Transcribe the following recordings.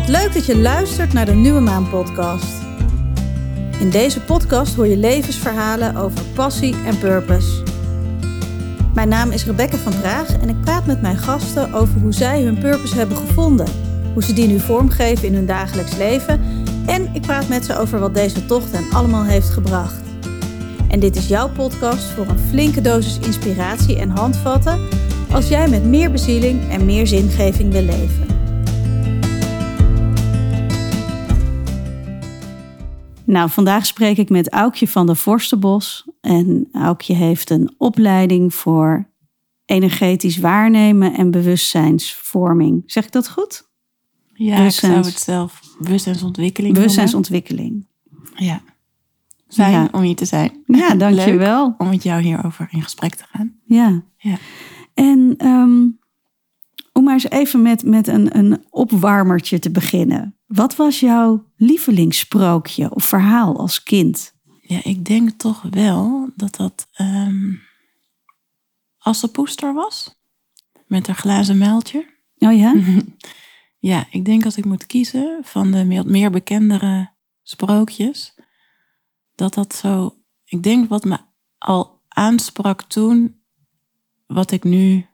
Wat leuk dat je luistert naar de Nieuwe Maan podcast. In deze podcast hoor je levensverhalen over passie en purpose. Mijn naam is Rebecca van Praag en ik praat met mijn gasten over hoe zij hun purpose hebben gevonden, hoe ze die nu vormgeven in hun dagelijks leven en ik praat met ze over wat deze tocht hen allemaal heeft gebracht. En dit is jouw podcast voor een flinke dosis inspiratie en handvatten als jij met meer bezieling en meer zingeving wil leven. Nou, vandaag spreek ik met Aukje van der Vorstenbos. En Aukje heeft een opleiding voor energetisch waarnemen en bewustzijnsvorming. Zeg ik dat goed? Ja, ik zou het zelf bewustzijnsontwikkeling Bewustzijnsontwikkeling. Ja. Fijn om hier te zijn. Ja, dankjewel. Leuk om met jou hierover in gesprek te gaan. Ja. ja. En um, om maar eens even met, met een, een opwarmertje te beginnen. Wat was jouw lievelingssprookje of verhaal als kind? Ja, ik denk toch wel dat dat um, Assepoester was. Met haar glazen muiltje. Oh ja? ja, ik denk als ik moet kiezen van de meer, meer bekendere sprookjes. Dat dat zo... Ik denk wat me al aansprak toen, wat ik nu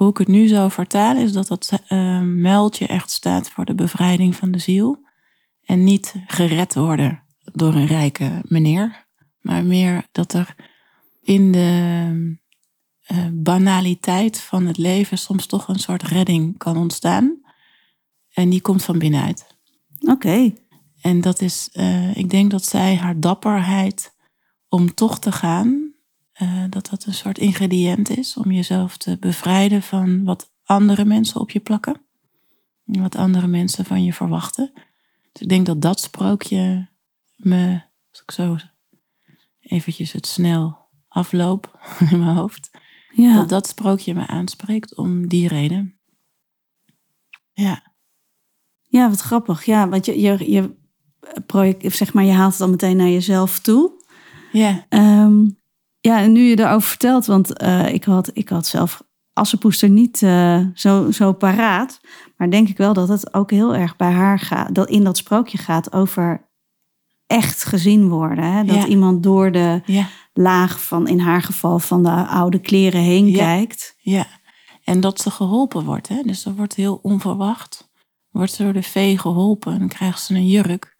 hoe ik het nu zou vertalen is dat dat uh, muiltje echt staat voor de bevrijding van de ziel. En niet gered worden door een rijke meneer. Maar meer dat er in de uh, banaliteit van het leven soms toch een soort redding kan ontstaan. En die komt van binnenuit. Oké. En dat is, uh, ik denk dat zij haar dapperheid om toch te gaan, uh, dat dat een soort ingrediënt is om jezelf te bevrijden van wat andere mensen op je plakken. Wat andere mensen van je verwachten. Dus ik denk dat dat sprookje me, als ik zo eventjes het snel afloop in mijn hoofd, ja. dat dat sprookje me aanspreekt om die reden. Ja. Ja, wat grappig. Ja, want je, je, je project, zeg maar, je haalt het dan meteen naar jezelf toe. Ja. Um, ja, en nu je erover vertelt, want uh, ik, had, ik had zelf Assepoester niet uh, zo, zo paraat. Maar denk ik wel dat het ook heel erg bij haar gaat, dat in dat sprookje gaat over echt gezien worden. Hè? Dat Ja. iemand door de Ja. laag van, in haar geval, van de oude kleren heen Ja. kijkt. Ja, en dat ze geholpen wordt. Hè? Dus dat wordt heel onverwacht. Wordt ze door de vee geholpen en dan krijgt ze een jurk,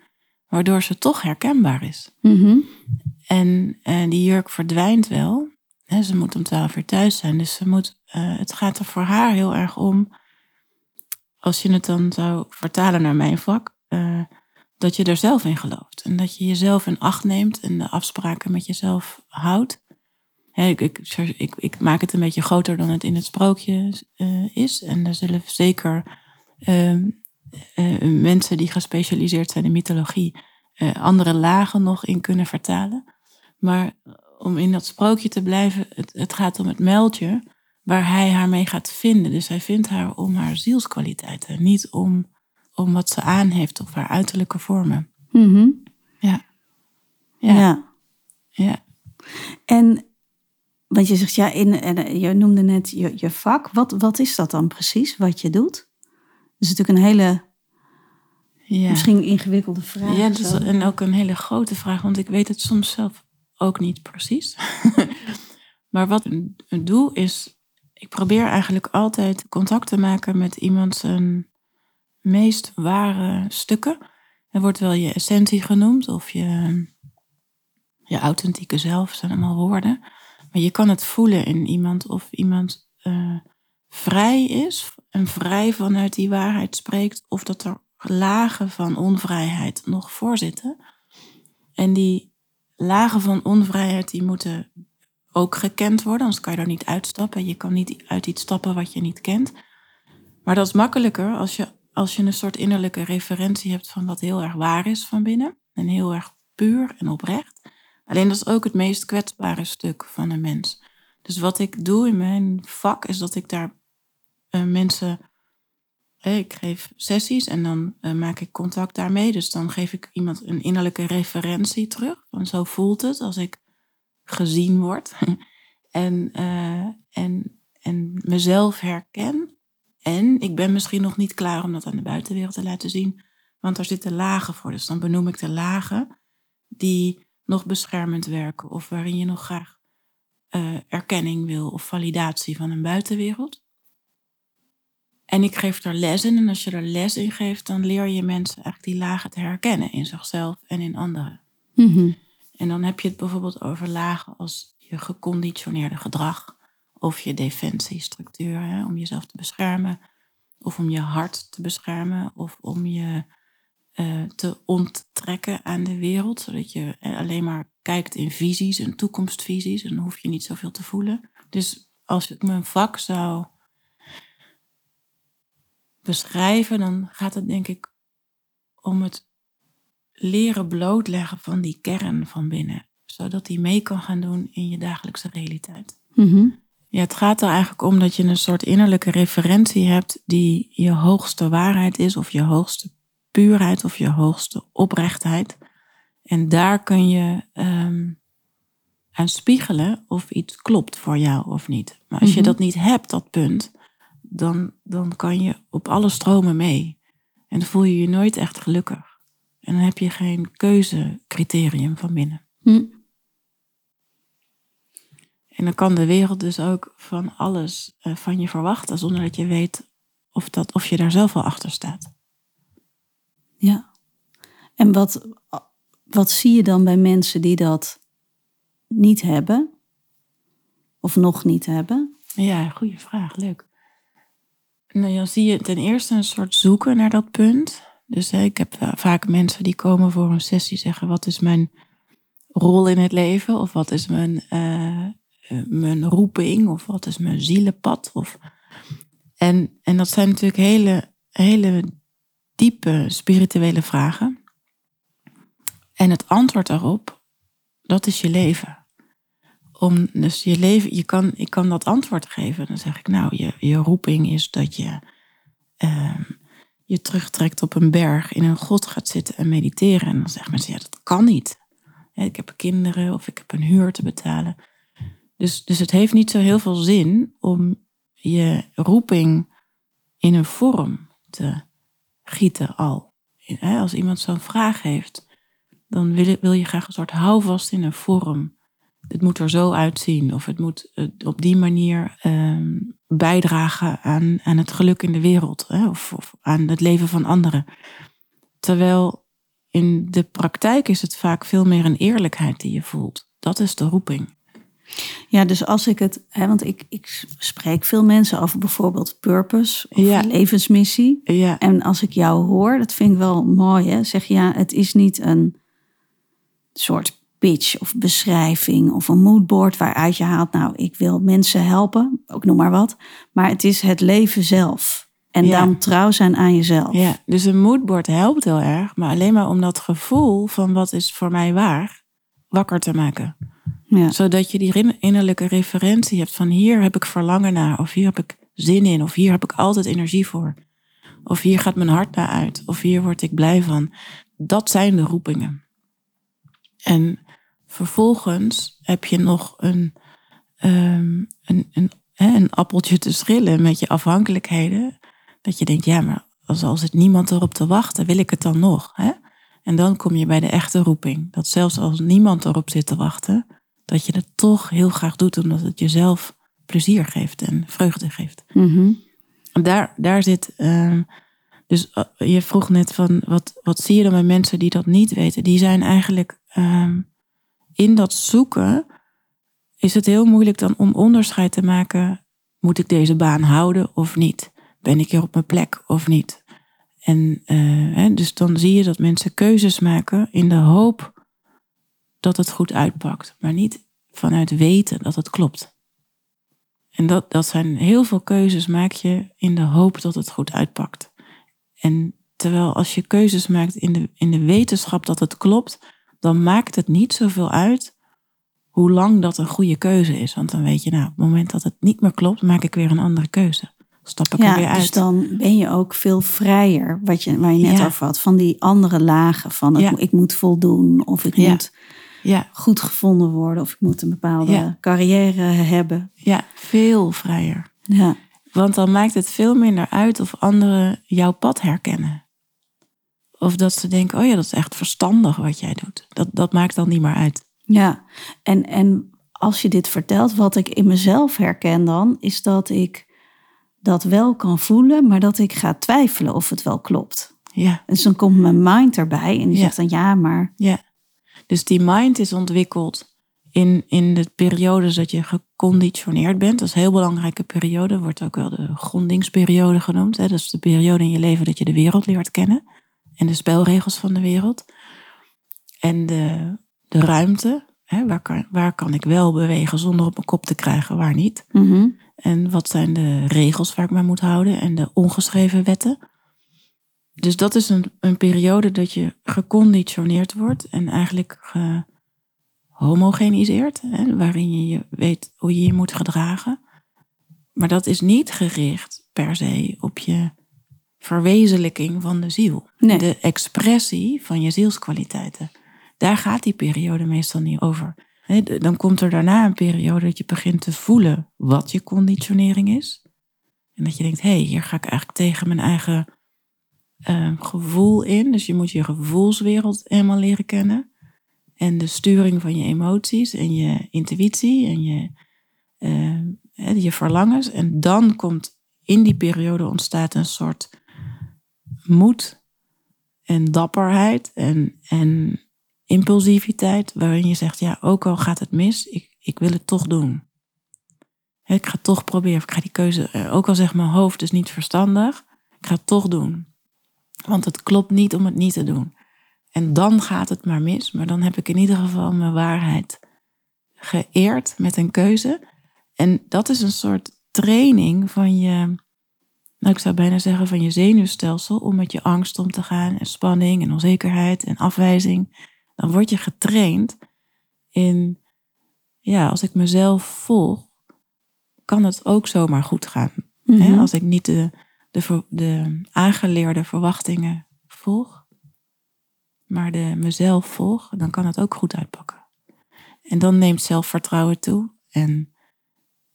waardoor ze toch herkenbaar is. Mhm. En eh, die jurk verdwijnt wel. Ze moet om twaalf uur thuis zijn. Dus ze moet, eh, het gaat er voor haar heel erg om, als je het dan zou vertalen naar mijn vak, eh, dat je er zelf in gelooft. En dat je jezelf in acht neemt en de afspraken met jezelf houdt. Ik, ik, ik, ik maak het een beetje groter dan het in het sprookje is. En er zullen zeker ehm, eh, mensen die gespecialiseerd zijn in mythologie andere lagen nog in kunnen vertalen. Maar om in dat sprookje te blijven, het, het gaat om het muiltje waar hij haar mee gaat vinden. Dus hij vindt haar om haar zielskwaliteiten, niet om, om wat ze aan heeft of haar uiterlijke vormen. Mhm. Ja, Ja. ja, ja. En, want je zegt, ja, in, en je noemde net je, je vak. Wat, wat is dat dan precies, wat je doet? Dat is natuurlijk een hele, ja. misschien een ingewikkelde vraag. Ja, dat is en ook een hele grote vraag, want ik weet het soms zelf ook niet precies. maar wat ik doe is, ik probeer eigenlijk altijd contact te maken met iemand zijn meest ware stukken. Er wordt wel je essentie genoemd of je, je authentieke zelf, zijn allemaal woorden. Maar je kan het voelen in iemand of iemand eh, vrij is en vrij vanuit die waarheid spreekt, of dat er lagen van onvrijheid nog voorzitten. En die lagen van onvrijheid die moeten ook gekend worden, anders kan je er niet uitstappen. Je kan niet uit iets stappen wat je niet kent. Maar dat is makkelijker als je, als je een soort innerlijke referentie hebt van wat heel erg waar is van binnen. En heel erg puur en oprecht. Alleen dat is ook het meest kwetsbare stuk van een mens. Dus wat ik doe in mijn vak is dat ik daar eh, mensen Ik geef sessies en dan eh, maak ik contact daarmee. Dus dan geef ik iemand een innerlijke referentie terug. Van zo voelt het als ik gezien word. en, eh, en, en mezelf herken. En ik ben misschien nog niet klaar om dat aan de buitenwereld te laten zien, want er zitten lagen voor. Dus dan benoem ik de lagen die nog beschermend werken of waarin je nog graag uh, erkenning wil of validatie van een buitenwereld. En ik geef er les in. En als je er les in geeft, dan leer je mensen eigenlijk die lagen te herkennen in zichzelf en in anderen. Mhm. En dan heb je het bijvoorbeeld over lagen als je geconditioneerde gedrag of je defensiestructuur hè, om jezelf te beschermen, of om je hart te beschermen, of om je uh, te onttrekken aan de wereld, zodat je alleen maar kijkt in visies en toekomstvisies en dan hoef je niet zoveel te voelen. Dus als ik mijn vak zou beschrijven, dan gaat het denk ik om het leren blootleggen van die kern van binnen, zodat die mee kan gaan doen in je dagelijkse realiteit. Mhm. Ja, het gaat er eigenlijk om dat je een soort innerlijke referentie hebt die je hoogste waarheid is, of je hoogste puurheid, of je hoogste oprechtheid. En daar kun je um, aan spiegelen of iets klopt voor jou of niet. Maar als je Mhm. dat niet hebt, dat punt, dan, dan kan je op alle stromen mee. En dan voel je je nooit echt gelukkig. En dan heb je geen keuzecriterium van binnen. Hm. En dan kan de wereld dus ook van alles eh, van je verwachten, zonder dat je weet of, dat, of je daar zelf wel achter staat. Ja. En wat, wat zie je dan bij mensen die dat niet hebben? Of nog niet hebben? Ja, goede vraag, leuk. Nou, dan zie je ten eerste een soort zoeken naar dat punt. Dus hè, ik heb eh, vaak mensen die komen voor een sessie zeggen: wat is mijn rol in het leven? Of wat is mijn, eh, eh, mijn roeping? Of wat is mijn zielenpad? Of... En, en dat zijn natuurlijk hele, hele diepe spirituele vragen. En het antwoord daarop, dat is je leven. Om, dus je leven, je kan, ik kan dat antwoord geven. Dan zeg ik, nou, je, je roeping is dat je ehm, je terugtrekt op een berg, in een grot gaat zitten en mediteren. En dan zeggen mensen, ja, dat kan niet. Ik heb kinderen of ik heb een huur te betalen. Dus, dus het heeft niet zo heel veel zin om je roeping in een vorm te gieten al. Als iemand zo'n vraag heeft, dan wil, wil je graag een soort houvast in een vorm. Het moet er zo uitzien of het moet eh, op die manier ehm, bijdragen aan, aan het geluk in de wereld hè, of, of aan het leven van anderen. Terwijl in de praktijk is het vaak veel meer een eerlijkheid die je voelt. Dat is de roeping. Ja, dus als ik het, hè, want ik, ik spreek veel mensen over bijvoorbeeld purpose of Ja. levensmissie. Ja, En als ik jou hoor, dat vind ik wel mooi, hè? zeg je ja, het is niet een soort pitch of beschrijving of een moodboard waaruit je haalt, nou, ik wil mensen helpen, ook noem maar wat. Maar het is het leven zelf. En Ja. dan trouw zijn aan jezelf. ja, dus een moodboard helpt heel erg, maar alleen maar om dat gevoel van wat is voor mij waar wakker te maken. Ja. Zodat je die innerlijke referentie hebt van hier heb ik verlangen naar, of hier heb ik zin in, of hier heb ik altijd energie voor. Of hier gaat mijn hart naar uit, of hier word ik blij van. Dat zijn de roepingen. En vervolgens heb je nog een, ehm, een, een, appeltje te schillen met je afhankelijkheden. Dat je denkt, ja, maar als, als het niemand erop te wachten, wil ik het dan nog. Hè? En dan kom je bij de echte roeping. Dat zelfs als niemand erop zit te wachten, dat je het toch heel graag doet, omdat het jezelf plezier geeft en vreugde geeft. Mhm. Daar, daar zit. ehm, dus eh, je vroeg net van wat, wat zie je dan bij mensen die dat niet weten? Die zijn eigenlijk ehm, in dat zoeken. Is het heel moeilijk dan om onderscheid te maken? Moet ik deze baan houden of niet? Ben ik hier op mijn plek of niet? En eh, dus dan zie je dat mensen keuzes maken in de hoop dat het goed uitpakt, maar niet vanuit weten dat het klopt. En dat, dat zijn heel veel keuzes maak je in de hoop dat het goed uitpakt. En terwijl als je keuzes maakt in de, in de wetenschap dat het klopt, dan maakt het niet zoveel uit hoe lang dat een goede keuze is. Want dan weet je, nou, op het moment dat het niet meer klopt, maak ik weer een andere keuze. Stap ik er weer Ja, uit. dus dan ben je ook veel vrijer, wat je, waar je net Ja. over had, van die andere lagen van het, Ja. ik moet voldoen of ik moet Ja, goed gevonden worden of ik moet een bepaalde carrière hebben. ja, veel vrijer. Ja. Want dan maakt het veel minder uit of anderen jouw pad herkennen. Of dat ze denken, oh ja, dat is echt verstandig wat jij doet. Dat, dat maakt dan niet meer uit. Ja, en, en als je dit vertelt, wat ik in mezelf herken dan, is dat ik dat wel kan voelen, maar dat ik ga twijfelen of het wel klopt. Ja. Dus dan komt mijn mind erbij en die Ja. zegt dan ja, maar Ja. Dus die mind is ontwikkeld in, in de periode dat je geconditioneerd bent. Dat is een heel belangrijke periode. Wordt ook wel de grondingsperiode genoemd. Hè? Dat is de periode in je leven dat je de wereld leert kennen. En de spelregels van de wereld. En de, de ruimte. Hè? Waar, kan, waar kan ik wel bewegen zonder op mijn kop te krijgen, waar niet. Mhm. En wat zijn de regels waar ik me moet houden en de ongeschreven wetten. Dus dat is een, een periode dat je geconditioneerd wordt en eigenlijk gehomogeniseerd, hè, waarin je, je weet hoe je je moet gedragen. Maar dat is niet gericht per se op je verwezenlijking van de ziel. Nee. De expressie van je zielskwaliteiten. Daar gaat die periode meestal niet over. Dan komt er daarna een periode dat je begint te voelen wat je conditionering is. En dat je denkt, hé, hey, hier ga ik eigenlijk tegen mijn eigen eh, gevoel in. Dus je moet je gevoelswereld helemaal leren kennen. En de sturing van je emoties en je intuïtie en je, hè, je verlangens. En dan komt in die periode ontstaat een soort moed en dapperheid en, en impulsiviteit. Waarin je zegt, ja, ook al gaat het mis, ik, ik wil het toch doen. Ik ga het toch proberen. Ik ga die keuze, eh, ook al zegt mijn hoofd is niet verstandig, ik ga het toch doen. Want het klopt niet om het niet te doen. En dan gaat het maar mis. Maar dan heb ik in ieder geval mijn waarheid geëerd met een keuze. En dat is een soort training van je, nou ik zou bijna zeggen van je zenuwstelsel om met je angst om te gaan en spanning en onzekerheid en afwijzing. Dan word je getraind in, ja, als ik mezelf volg, kan het ook zomaar goed gaan. Hè? Mhm. Als ik niet de, de, de aangeleerde verwachtingen volg, maar de mezelf volg, dan kan het ook goed uitpakken. En dan neemt zelfvertrouwen toe en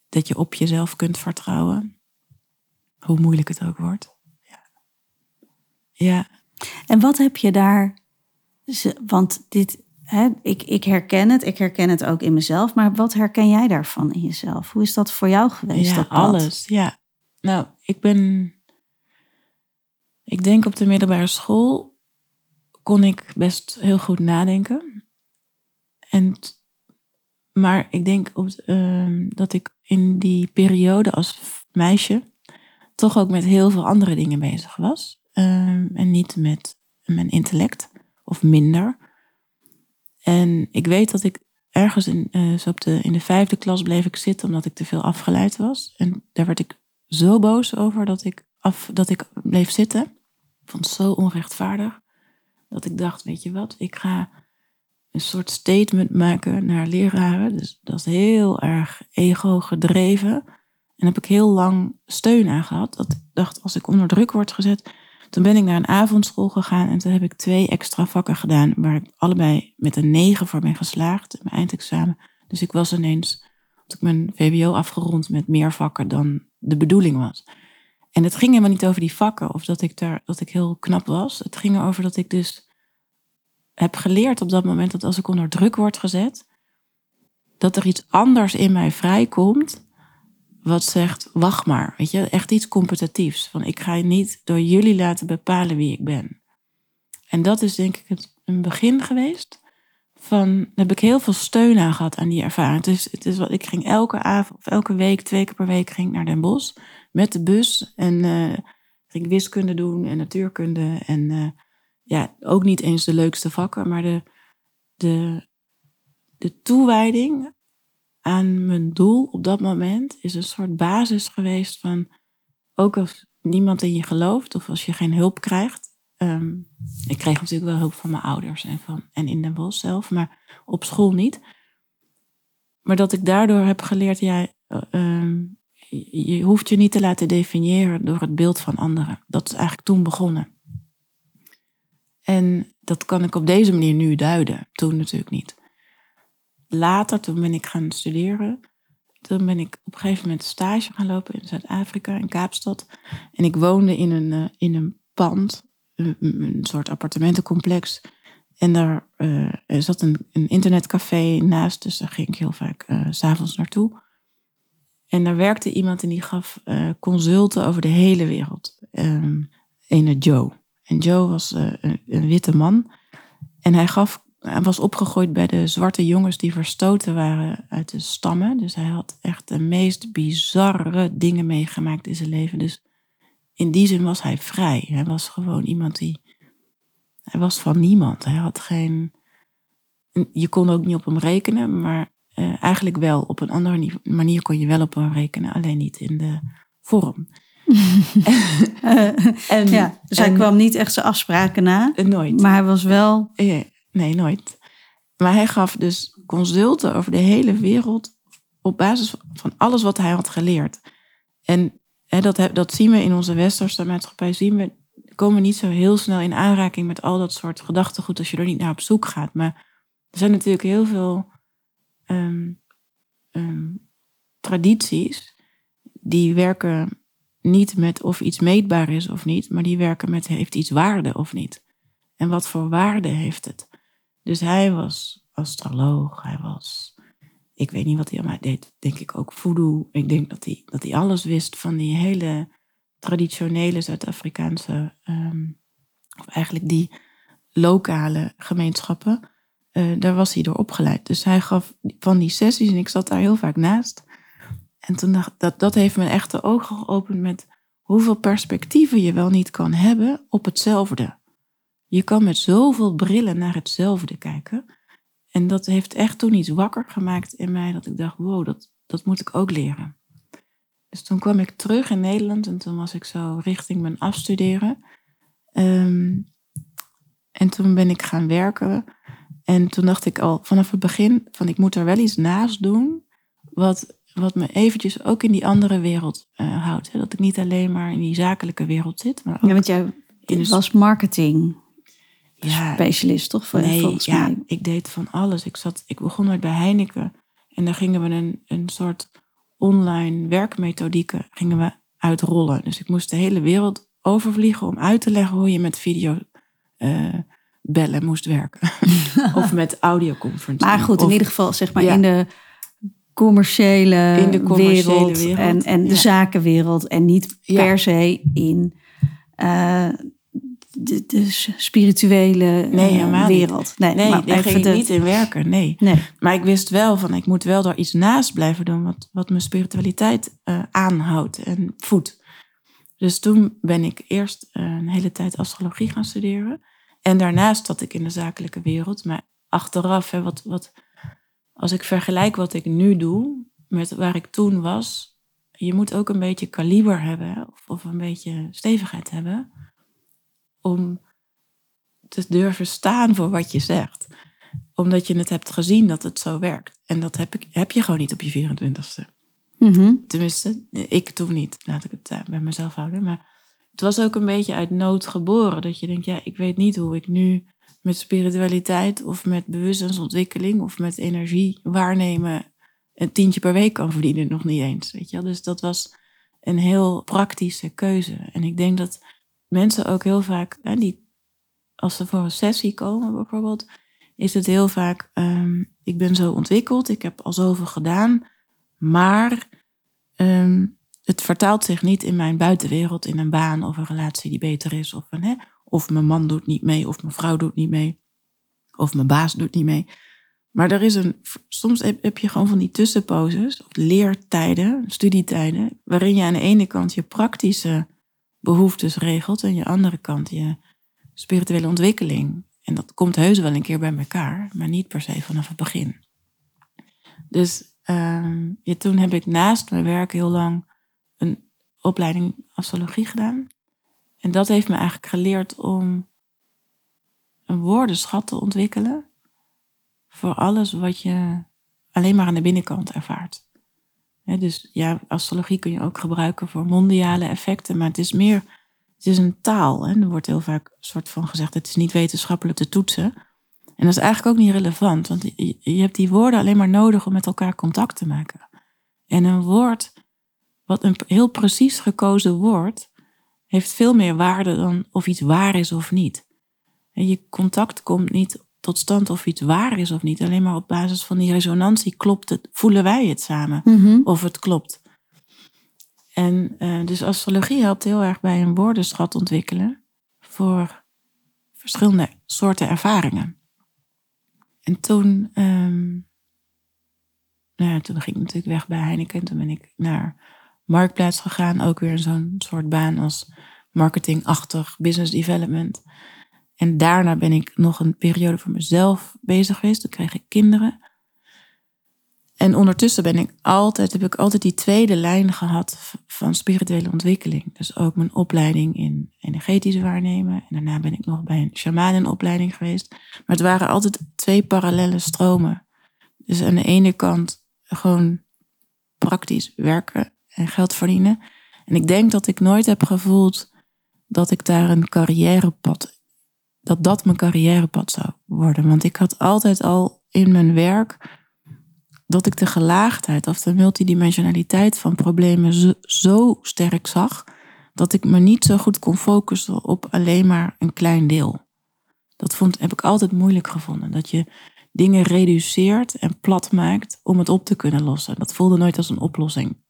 dat je op jezelf kunt vertrouwen, hoe moeilijk het ook wordt. Ja, ja En wat heb je daar, want dit, hè, ik, ik herken het, ik herken het ook in mezelf, maar wat herken jij daarvan in jezelf? Hoe is dat voor jou geweest? ja dat alles. Ja, nou, ik ben, ik denk op de middelbare school kon ik best heel goed nadenken. En, maar ik denk op, ehm, dat ik in die periode als meisje toch ook met heel veel andere dingen bezig was. Ehm, en niet met mijn intellect of minder. En ik weet dat ik ergens in, eh, zo op de, in de vijfde klas bleef ik zitten omdat ik te veel afgeleid was. En daar werd ik zo boos over dat ik, af, dat ik bleef zitten. Ik vond het zo onrechtvaardig. Dat ik dacht, weet je wat, ik ga een soort statement maken naar leraren. Dus dat is heel erg ego gedreven. En heb ik heel lang steun aan gehad. Dat ik dacht, als ik onder druk word gezet. Toen ben ik naar een avondschool gegaan en toen heb ik twee extra vakken gedaan. Waar ik allebei met een 9 voor ben geslaagd in mijn eindexamen. Dus ik was ineens, had ik mijn VWO afgerond met meer vakken dan de bedoeling was. En het ging helemaal niet over die vakken of dat ik, daar, dat ik heel knap was. Het ging erover dat ik dus heb geleerd op dat moment dat als ik onder druk word gezet, dat er iets anders in mij vrijkomt wat zegt, wacht maar, weet je, echt iets competitiefs. Van ik ga je niet door jullie laten bepalen wie ik ben. En dat is denk ik het, een begin geweest van, daar heb ik heel veel steun aan gehad aan die ervaring. Is, het is wat, ik ging elke avond of elke week, twee keer per week ging naar Den Bosch met de bus en eh, ging wiskunde doen en natuurkunde en eh, ja, ook niet eens de leukste vakken, maar de, de, de toewijding aan mijn doel op dat moment is een soort basis geweest van, ook als niemand in je gelooft of als je geen hulp krijgt. ehm, ik kreeg natuurlijk wel hulp van mijn ouders en, van, en in Den Bosch zelf, maar op school niet. Maar dat ik daardoor heb geleerd, ja, eh, ehm, je hoeft je niet te laten definiëren door het beeld van anderen. Dat is eigenlijk toen begonnen. En dat kan ik op deze manier nu duiden, toen natuurlijk niet. Later, toen ben ik gaan studeren, toen ben ik op een gegeven moment stage gaan lopen in Zuid-Afrika, in Kaapstad. En ik woonde in een, uh, in een pand, een, een, soort appartementencomplex. En daar uh, zat een, een, internetcafé naast, dus daar ging ik heel vaak uh, s'avonds naartoe. En daar werkte iemand en die gaf consulten over de hele wereld. Um, ene Joe. En Joe was een, een witte man. En hij gaf hij was opgegroeid bij de zwarte jongens die verstoten waren uit de stammen. Dus hij had echt de meest bizarre dingen meegemaakt in zijn leven. Dus in die zin was hij vrij. Hij was gewoon iemand die. Hij was van niemand. Hij had geen. Je kon ook niet op hem rekenen, maar uh, eigenlijk wel. Op een andere manier kon je wel op hem rekenen, alleen niet in de vorm. en, ja, dus hij kwam niet echt zijn afspraken na. Nooit. Maar hij was wel. Ja, Nee, nooit. Maar hij gaf dus consulten over de hele wereld op basis van alles wat hij had geleerd. En hè, dat, dat zien we in onze westerse maatschappij, zien we, komen niet zo heel snel in aanraking met al dat soort gedachtegoed als je er niet naar op zoek gaat. Maar er zijn natuurlijk heel veel um, um, tradities die werken niet met of iets meetbaar is of niet, maar die werken met heeft iets waarde of niet. En wat voor waarde heeft het? Dus hij was astroloog, hij was, ik weet niet wat hij allemaal deed, denk ik ook voodoo. Ik denk dat hij, dat hij alles wist van die hele traditionele Zuid-Afrikaanse, um, of eigenlijk die lokale gemeenschappen. Uh, daar was hij door opgeleid. Dus hij gaf van die sessies en ik zat daar heel vaak naast. En toen dacht dat, dat heeft me echt de ogen geopend met hoeveel perspectieven je wel niet kan hebben op hetzelfde. Je kan met zoveel brillen naar hetzelfde kijken. En dat heeft echt toen iets wakker gemaakt in mij dat ik dacht, wow, dat, dat moet ik ook leren. Dus toen kwam ik terug in Nederland en toen was ik zo richting mijn afstuderen. Um, en toen ben ik gaan werken. En toen dacht ik al vanaf het begin van ik moet er wel iets naast doen. Wat, wat me eventjes ook in die andere wereld uh, houdt. Hè? Dat ik niet alleen maar in die zakelijke wereld zit. Maar ook ja, want jij in was marketing ja, specialist, toch? Voor, nee, volgens ja, mij. ik deed van alles. Ik, zat, ik begon uit bij Heineken. En daar gingen we een, een soort online werkmethodieken gingen we uitrollen. Dus ik moest de hele wereld overvliegen om uit te leggen hoe je met video uh, bellen moest werken. of met audioconferencing. Maar goed, in ieder geval zeg maar in de commerciële, in de commerciële wereld, wereld, en, en de zakenwereld. En niet per se in uh, de, de spirituele nee, uh, wereld. Nee, nee maar daar ging ik niet in werken. Nee. nee. Maar ik wist wel van, ik moet wel daar iets naast blijven doen... wat, wat mijn spiritualiteit uh, aanhoudt en voedt. Dus toen ben ik eerst uh, een hele tijd astrologie gaan studeren. En daarnaast zat ik in de zakelijke wereld. Maar achteraf, hè, wat, wat, als ik vergelijk wat ik nu doe... met waar ik toen was... je moet ook een beetje kaliber hebben... of, of een beetje stevigheid hebben om te durven staan voor wat je zegt. Omdat je het hebt gezien dat het zo werkt. En dat heb, ik, heb je gewoon niet op je 24ste. Mm Tenminste, ik toen niet. Laat ik het uh, bij mezelf houden. Maar het was ook een beetje uit nood geboren. Dat je denkt, ja, ik weet niet hoe ik nu met spiritualiteit of met bewustzijnsontwikkeling of met energie waarnemen een tientje per week kan verdienen. Nog niet eens. Weet je? Dus dat was een heel praktische keuze. En ik denk dat mensen ook heel vaak, hè, die, als ze voor een sessie komen bijvoorbeeld, is het heel vaak, um, ik ben zo ontwikkeld, ik heb al zoveel gedaan, maar um, het vertaalt zich niet in mijn buitenwereld, in een baan of een relatie die beter is, of, een, hè, of mijn man doet niet mee, of mijn vrouw doet niet mee, of mijn baas doet niet mee. Maar er is een, soms heb je gewoon van die tussenposes, of leertijden, studietijden, waarin je aan de ene kant je praktische behoeftes regelt en je andere kant je spirituele ontwikkeling. En dat komt heus wel een keer bij elkaar, maar niet per se vanaf het begin. Dus ja, toen heb ik naast mijn werk heel lang een opleiding astrologie gedaan. En dat heeft me eigenlijk geleerd om een woordenschat te ontwikkelen voor alles wat je alleen maar aan de binnenkant ervaart dus ja, astrologie kun je ook gebruiken voor mondiale effecten, maar het is meer, het is een taal. Hè. Er wordt heel vaak soort van gezegd, het is niet wetenschappelijk te toetsen. En dat is eigenlijk ook niet relevant, want je, je hebt die woorden alleen maar nodig om met elkaar contact te maken. En een woord, wat een heel precies gekozen woord, heeft veel meer waarde dan of iets waar is of niet. En je contact komt niet tot stand of iets waar is of niet. Alleen maar op basis van die resonantie klopt het, voelen wij het samen Mhm. of het klopt. En eh, dus astrologie helpt heel erg bij een woordenschat ontwikkelen voor verschillende soorten ervaringen. En toen, ehm, nou ja, toen ging ik natuurlijk weg bij Heineken. Toen ben ik naar Marktplaats gegaan. Ook weer zo'n soort baan als marketingachtig business development. En daarna ben ik nog een periode voor mezelf bezig geweest. Toen kreeg ik kinderen. En ondertussen ben ik altijd, heb ik altijd die tweede lijn gehad van spirituele ontwikkeling. Dus ook mijn opleiding in energetisch waarnemen. En daarna ben ik nog bij een shamanenopleiding geweest. Maar het waren altijd twee parallele stromen. Dus aan de ene kant gewoon praktisch werken en geld verdienen. En ik denk dat ik nooit heb gevoeld dat ik daar een carrièrepad, dat dat mijn carrièrepad zou worden. Want ik had altijd al in mijn werk dat ik de gelaagdheid of de multidimensionaliteit van problemen zo, sterk zag, dat ik me niet zo goed kon focussen op alleen maar een klein deel. Dat vond, heb ik altijd moeilijk gevonden. Dat je dingen reduceert en plat maakt om het op te kunnen lossen. Dat voelde nooit als een oplossing.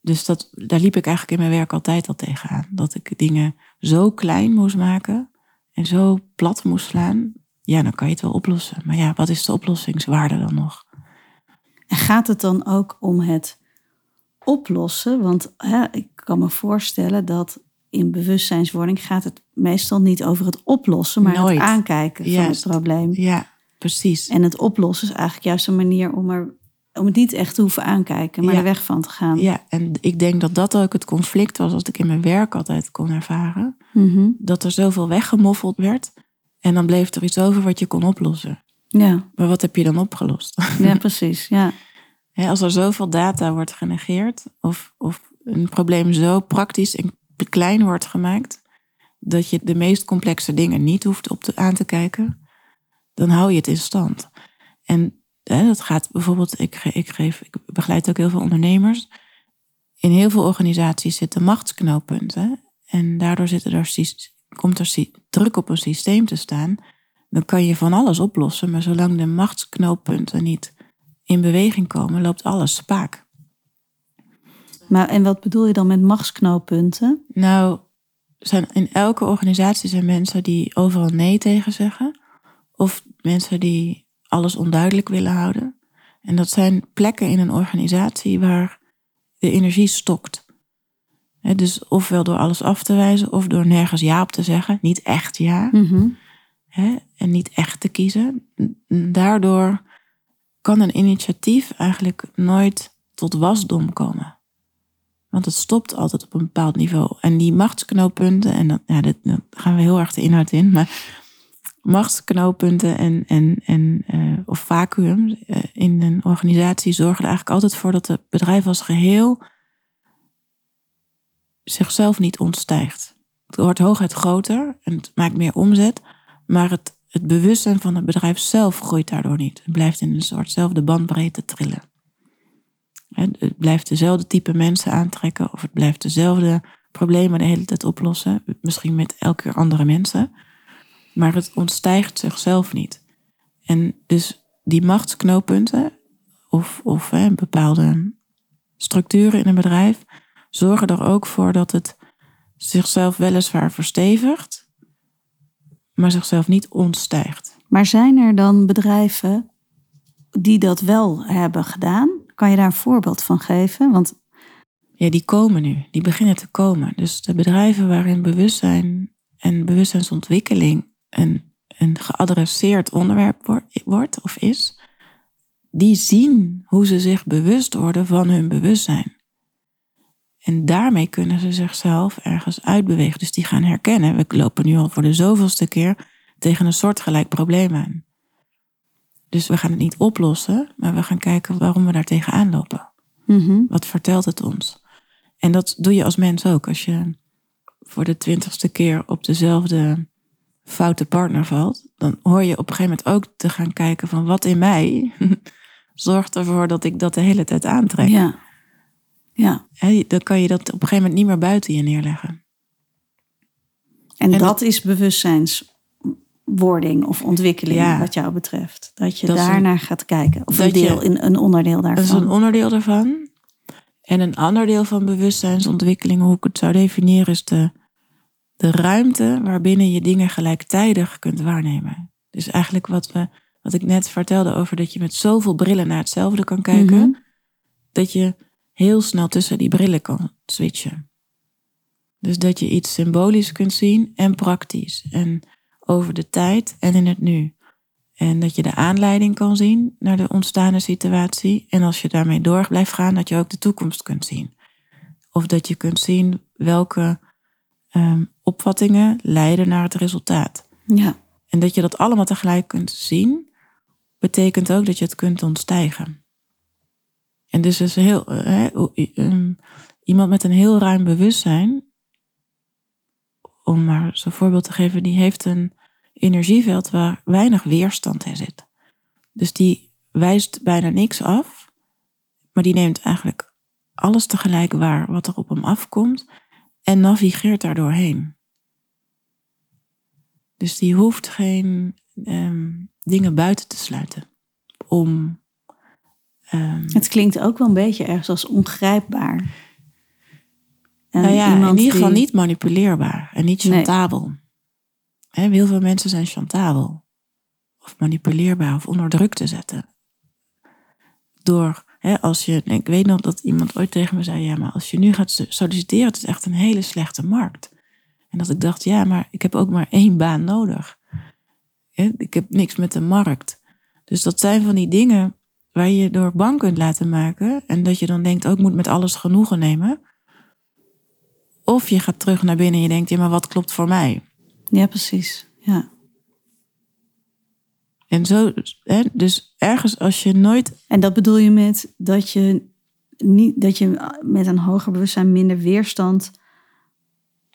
Dus dat, daar liep ik eigenlijk in mijn werk altijd al tegenaan. Dat ik dingen zo klein moest maken en zo plat moest slaan. Ja, dan kan je het wel oplossen. Maar ja, wat is de oplossingswaarde dan nog? En gaat het dan ook om het oplossen? Want hè, ik kan me voorstellen dat in bewustzijnswording gaat het meestal niet over het oplossen, maar Nooit. het aankijken van het probleem. Ja, precies. En het oplossen is eigenlijk juist een manier om, er, om het niet echt te hoeven aankijken, maar Ja. er weg van te gaan. Ja, en ik denk dat dat ook het conflict was wat ik in mijn werk altijd kon ervaren. Mhm. Dat er zoveel weggemoffeld werd en dan bleef er iets over wat je kon oplossen. ja. Maar wat heb je dan opgelost? ja, precies. Ja. Als er zoveel data wordt genegeerd of, of een probleem zo praktisch en klein wordt gemaakt dat je de meest complexe dingen niet hoeft op te, aan te kijken, dan hou je het in stand. En hè, dat gaat bijvoorbeeld, ik, ge- ik, geef, ik begeleid ook heel veel ondernemers. In heel veel organisaties zitten machtsknooppunten en daardoor zitten er, komt er druk op een systeem te staan. Dan kan je van alles oplossen, maar zolang de machtsknooppunten niet in beweging komen, loopt alles spaak. Maar en wat bedoel je dan met machtsknooppunten? Nou, zijn in elke organisatie zijn mensen die overal nee tegen zeggen. Of mensen die alles onduidelijk willen houden. En dat zijn plekken in een organisatie waar de energie stokt. Dus ofwel door alles af te wijzen of door nergens ja op te zeggen. Niet echt ja. Mhm. en niet echt te kiezen. Daardoor kan een initiatief eigenlijk nooit tot wasdom komen. Want het stopt altijd op een bepaald niveau. En die machtsknooppunten, en dat, ja, dit, daar gaan we heel erg de inhoud in, maar machtsknooppunten en, en, en, eh, of vacuüm eh, in een organisatie zorgen er eigenlijk altijd voor dat het bedrijf als geheel zichzelf niet ontstijgt. Het wordt hooguit groter en het maakt meer omzet, maar het, het bewustzijn van het bedrijf zelf groeit daardoor niet. Het blijft in een soortzelfde bandbreedte trillen. Het blijft dezelfde type mensen aantrekken of het blijft dezelfde problemen de hele tijd oplossen. Misschien met elke keer andere mensen. Maar het ontstijgt zichzelf niet. En dus die machtsknooppunten of, of hè, bepaalde structuren in een bedrijf zorgen er ook voor dat het zichzelf weliswaar verstevigt, maar zichzelf niet ontstijgt. Maar zijn er dan bedrijven die dat wel hebben gedaan? Kan je daar een voorbeeld van geven? Want Ja, die komen nu. Die beginnen te komen. Dus de bedrijven waarin bewustzijn en bewustzijnsontwikkeling een, een geadresseerd onderwerp wor- wordt of is, die zien hoe ze zich bewust worden van hun bewustzijn. En daarmee kunnen ze zichzelf ergens uitbewegen. Dus die gaan herkennen. We lopen nu al voor de zoveelste keer tegen een soortgelijk probleem aan. Dus we gaan het niet oplossen, maar we gaan kijken waarom we daar tegenaan lopen. Mhm. Wat vertelt het ons? En dat doe je als mens ook. Als je voor de twintigste keer op dezelfde foute partner valt, dan hoor je op een gegeven moment ook te gaan kijken van wat in mij, zorgt ervoor dat ik dat de hele tijd aantrek. Ja. Ja. Dan kan je dat op een gegeven moment niet meer buiten je neerleggen. En, En dat is bewustzijnswording of ontwikkeling Ja. wat jou betreft. Dat je Dat daarnaar gaat kijken. Of een, je- deel, in, een onderdeel daarvan. Dat is een onderdeel daarvan. En een ander deel van bewustzijnsontwikkeling, hoe ik het zou definiëren, is de, de ruimte waarbinnen je dingen gelijktijdig kunt waarnemen. Dus eigenlijk wat, we, wat ik net vertelde over dat je met zoveel brillen naar hetzelfde kan kijken, Mhm. dat je heel snel tussen die brillen kan switchen. Dus dat je iets symbolisch kunt zien en praktisch. En over de tijd en in het nu. En dat je de aanleiding kan zien naar de ontstane situatie. En als je daarmee door blijft gaan, dat je ook de toekomst kunt zien. Of dat je kunt zien welke ehm, opvattingen leiden naar het resultaat. Ja. En dat je dat allemaal tegelijk kunt zien, betekent ook dat je het kunt ontstijgen. En dus is heel, eh, hè, iemand met een heel ruim bewustzijn, om maar zo'n voorbeeld te geven, die heeft een energieveld waar weinig weerstand in zit. Dus die wijst bijna niks af, maar die neemt eigenlijk alles tegelijk waar wat er op hem afkomt en navigeert daar doorheen. Dus die hoeft geen ehm, dingen buiten te sluiten. Om. ehm, Het klinkt ook wel een beetje ergens als ongrijpbaar. En nou ja, in ieder geval die- niet manipuleerbaar en niet Nee. chantabel. Hè, heel veel mensen zijn chantabel. Of manipuleerbaar of onder druk te zetten. Door, hè, als je, ik weet nog dat iemand ooit tegen me zei, ja, maar als je nu gaat solliciteren, het is echt een hele slechte markt. En dat ik dacht, ja, maar ik heb ook maar één baan nodig. Ik heb niks met de markt. Dus dat zijn van die dingen waar je je door bang kunt laten maken. En dat je dan denkt, ook moet met alles genoegen nemen. Of je gaat terug naar binnen en je denkt, ja, maar wat klopt voor mij? Ja, precies. Ja. En zo, hè, dus ergens als je nooit. En dat bedoel je met dat je, niet, dat je met een hoger bewustzijn minder weerstand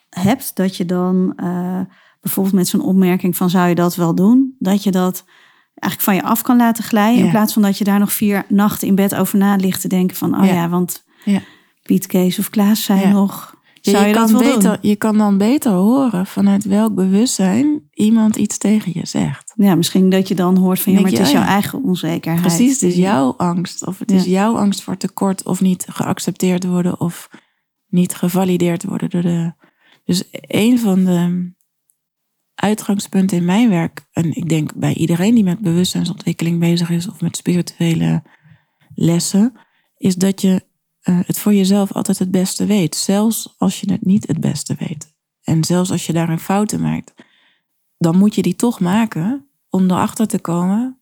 hebt. Dat je dan eh, bijvoorbeeld met zo'n opmerking van zou je dat wel doen? Dat je dat eigenlijk van je af kan laten glijden. In plaats van dat je daar nog vier nachten in bed over na ligt te denken van... oh ja, Ja. want Ja. Piet, Kees of Klaas zijn nog... Zou je, kan wel beter, doen? je kan dan beter horen vanuit welk bewustzijn iemand iets tegen je zegt. Ja, misschien dat je dan hoort van ja, maar het is oh jouw eigen onzekerheid. Precies, het is jouw angst. Of het is jouw angst voor tekort of niet geaccepteerd worden of niet gevalideerd worden door de. Dus een van de uitgangspunten in mijn werk, en ik denk bij iedereen die met bewustzijnsontwikkeling bezig is of met spirituele lessen, is dat je eh, het voor jezelf altijd het beste weet. Zelfs als je het niet het beste weet. En zelfs als je daarin fouten maakt, dan moet je die toch maken om erachter te komen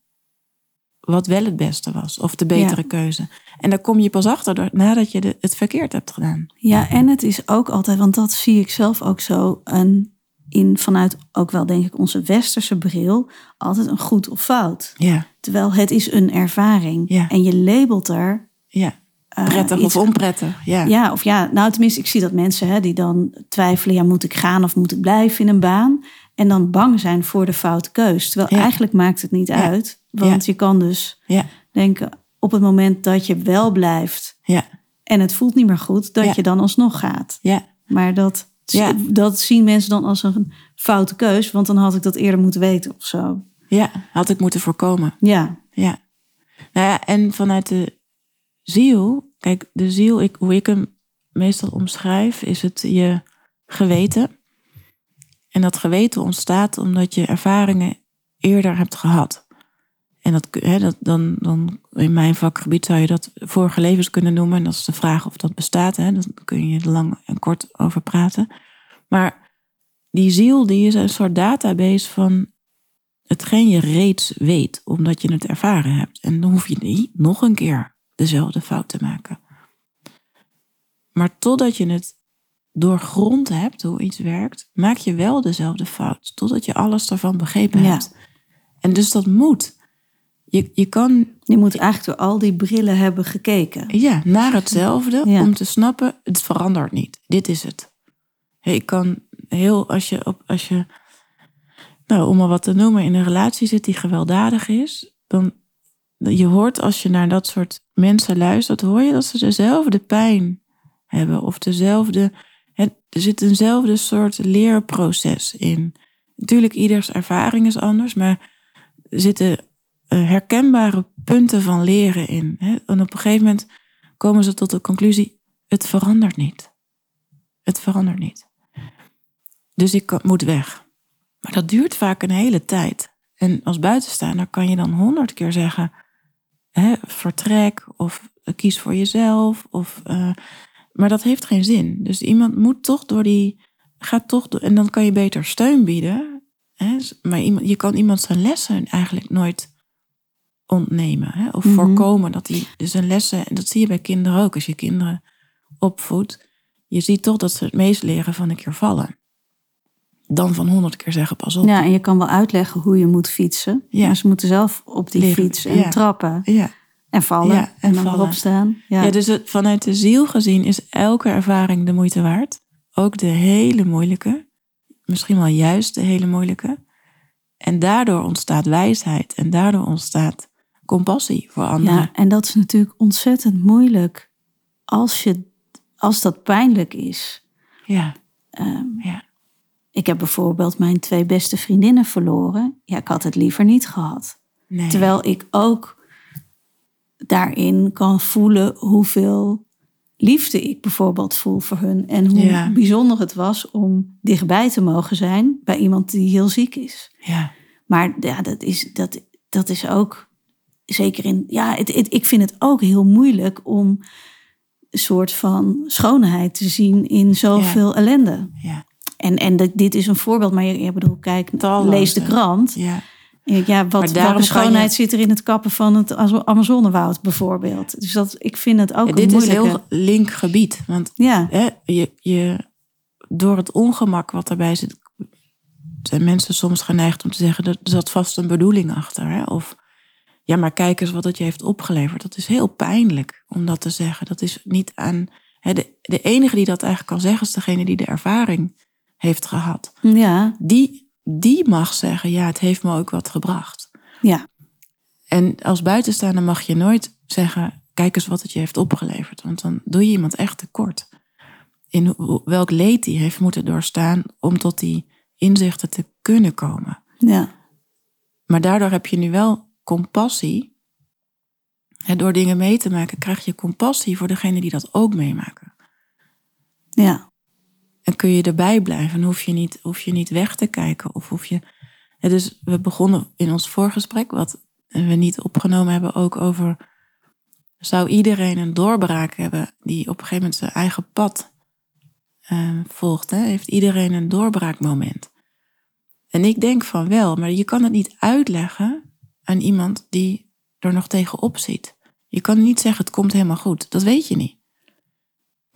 wat wel het beste was. Of de betere keuze. En daar kom je pas achter door- nadat je de, het verkeerd hebt gedaan. Ja, en het is ook altijd, want dat zie ik zelf ook zo, een, in, vanuit ook wel denk ik onze westerse bril, altijd een goed of fout. Ja, Terwijl het is een ervaring. Ja. En je labelt er... ja. eh, Prettig of onprettig. Ja. Ja, of ja, nou tenminste, ik zie dat mensen hè, die dan twijfelen, ja, moet ik gaan of moet ik blijven in een baan? En dan bang zijn voor de foute keus. Terwijl Ja. eigenlijk maakt het niet Ja. uit. Want je kan dus denken, op het moment dat je wel blijft ja, en het voelt niet meer goed, dat je dan alsnog gaat. ja. Maar dat, dat zien mensen dan als een foute keus, want dan had ik dat eerder moeten weten of zo. Ja, had ik moeten voorkomen. Ja, Ja. Nou ja, en vanuit de ziel, kijk, de ziel, ik, hoe ik hem meestal omschrijf, is het je geweten. En dat geweten ontstaat omdat je ervaringen eerder hebt gehad. En dat, hè, dat, dan, dan in mijn vakgebied zou je dat vorige levens kunnen noemen. En dat is de vraag of dat bestaat. Hè. Kun je lang en kort over praten. Maar die ziel die is een soort database van hetgeen je reeds weet, omdat je het ervaren hebt. En dan hoef je niet nog een keer dezelfde fout te maken. Maar totdat je het doorgrond hebt hoe iets werkt, maak je wel dezelfde fout. Totdat je alles ervan begrepen Ja. hebt. En dus dat moet. Je, je kan je moet eigenlijk door al die brillen hebben gekeken. ja, naar hetzelfde Ja. om te snappen, het verandert niet. Dit is het. Ik kan heel, als je, op, als je nou, om maar wat te noemen, in een relatie zit die gewelddadig is, dan, je hoort als je naar dat soort mensen luistert, hoor je dat ze dezelfde pijn hebben of dezelfde. Er zit eenzelfde soort leerproces in. Natuurlijk, ieders ervaring is anders, maar er zitten eh, herkenbare punten van leren in. En op een gegeven moment komen ze tot de conclusie: het verandert niet. Het verandert niet. Dus ik moet weg. Maar dat duurt vaak een hele tijd. En als buitenstaander kan je dan honderd keer zeggen: hè, vertrek of kies voor jezelf. Of, uh, maar dat heeft geen zin. Dus iemand moet toch door die. Gaat toch door, en dan kan je beter steun bieden. Hè? Maar iemand, je kan iemand zijn lessen eigenlijk nooit ontnemen. Hè? Of Mhm. voorkomen dat hij dus een lessen. En dat zie je bij kinderen ook. Als je kinderen opvoedt. Je ziet toch dat ze het meest leren van een keer vallen. Dan van honderd keer zeggen pas op. Ja, en je kan wel uitleggen hoe je moet fietsen. Ja. Maar ze moeten zelf op die Leren, fiets en ja. trappen Ja. En vallen. Ja, en, en dan vallen. erop staan. Ja. Ja, dus het, vanuit de ziel gezien is elke ervaring de moeite waard. Ook de hele moeilijke. Misschien wel juist de hele moeilijke. En daardoor ontstaat wijsheid. En daardoor ontstaat compassie voor anderen. Ja, en dat is natuurlijk ontzettend moeilijk als, je, als dat pijnlijk is. Ja, Ehm, ja, ik heb bijvoorbeeld mijn twee beste vriendinnen verloren. Ja, ik had het liever niet gehad. nee. Terwijl ik ook daarin kan voelen hoeveel liefde ik bijvoorbeeld voel voor hun. En hoe Ja. bijzonder het was om dichtbij te mogen zijn bij iemand die heel ziek is. ja, Maar ja, dat is, dat, dat is ook zeker in. Ja, het, het- ik vind het ook heel moeilijk om een soort van schoonheid te zien in zoveel ellende. ja, En, en dit is een voorbeeld, maar je, ik bedoel, kijk, Talloze. lees de krant. ja. Ja, wat, welke schoonheid je- zit er in het kappen van het Azo- Amazonewoud bijvoorbeeld? Dus dat, ik vind het ook Ja, een dit is moeilijke. heel link gebied. Want Ja, hè, je, je, door het ongemak wat daarbij zit, zijn mensen soms geneigd om te zeggen, er zat vast een bedoeling achter. Hè? Of ja, maar kijk eens wat het je heeft opgeleverd. Dat is heel pijnlijk om dat te zeggen. Dat is niet aan. Hè, de, de enige die dat eigenlijk kan zeggen, is degene die de ervaring heeft gehad. ja, Die, die mag zeggen, ja, het heeft me ook wat gebracht. ja, En als buitenstaander mag je nooit zeggen: kijk eens wat het je heeft opgeleverd. Want dan doe je iemand echt tekort. In welk leed die heeft moeten doorstaan om tot die inzichten te kunnen komen. ja, Maar daardoor heb je nu wel compassie. En door dingen mee te maken, krijg je compassie voor degene die dat ook meemaken. ja, En kun je erbij blijven. En hoef je niet, hoef je niet weg te kijken. Of hoef je. Dus we begonnen in ons voorgesprek, wat we niet opgenomen hebben, ook over. Zou iedereen een doorbraak hebben die op een gegeven moment zijn eigen pad eh, volgt? Hè? Heeft iedereen een doorbraakmoment? En ik denk van wel, maar je kan het niet uitleggen aan iemand die er nog tegenop ziet. Je kan niet zeggen het komt helemaal goed. Dat weet je niet.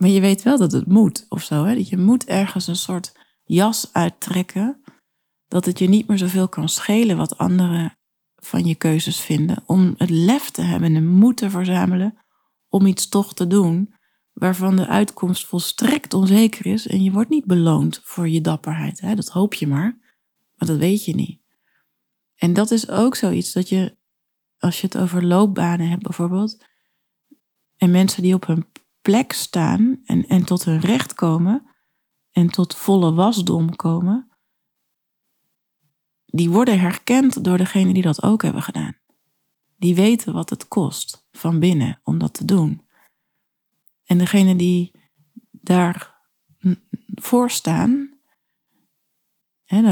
Maar je weet wel dat het moet of zo. Hè? Dat je moet ergens een soort jas uittrekken. Dat het je niet meer zoveel kan schelen wat anderen van je keuzes vinden. Om het lef te hebben en moed te verzamelen om iets toch te doen. Waarvan de uitkomst volstrekt onzeker is. En je wordt niet beloond voor je dapperheid. Hè? Dat hoop je maar. Maar dat weet je niet. En dat is ook zoiets dat je, als je het over loopbanen hebt bijvoorbeeld. En mensen die op hun plek staan en, en tot hun recht komen en tot volle wasdom komen, die worden herkend door degene die dat ook hebben gedaan. Die weten wat het kost van binnen om dat te doen. En degene die daar voor staan,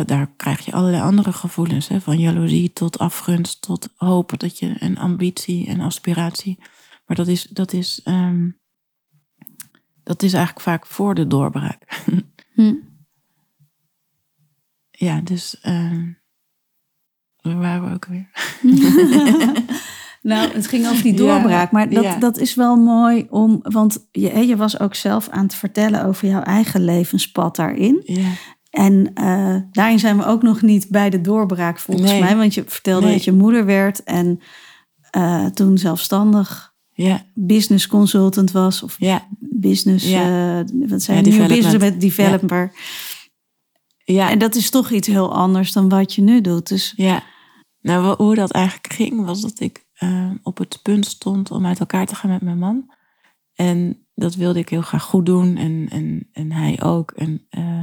daar- krijg je allerlei andere gevoelens, hè, van jaloezie tot afgunst, tot hoop dat je en ambitie en aspiratie. Maar dat is, dat is, ehm, dat is eigenlijk vaak voor de doorbraak. Hm. ja, dus waar waren we ook weer? Nou, het ging over die Ja, doorbraak. maar dat, ja. dat is wel mooi om. Want je, je was ook zelf aan het vertellen over jouw eigen levenspad daarin. Ja, En eh, daarin zijn we ook nog niet bij de doorbraak volgens Nee. mij. Want je vertelde Nee. dat je moeder werd en eh, toen zelfstandig ja, business consultant was. Of ja, business, Ja. eh, wat zei Ja. Business met developer. ja. En dat is toch iets heel anders dan wat je nu doet. Dus Ja, nou hoe dat eigenlijk ging was dat ik eh, op het punt stond om uit elkaar te gaan met mijn man. En dat wilde ik heel graag goed doen en, en, en hij ook. En, eh,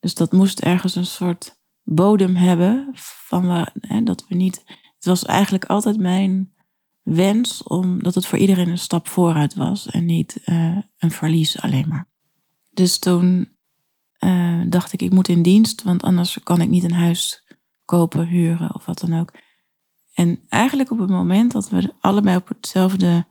dus dat moest ergens een soort bodem hebben van waar, hè, dat we niet. Het was eigenlijk altijd mijn wens om dat het voor iedereen een stap vooruit was en niet eh, een verlies alleen maar. Dus toen uh, dacht ik, ik moet in dienst, want anders kan ik niet een huis kopen, huren of wat dan ook. En eigenlijk op het moment dat we allebei op hetzelfde,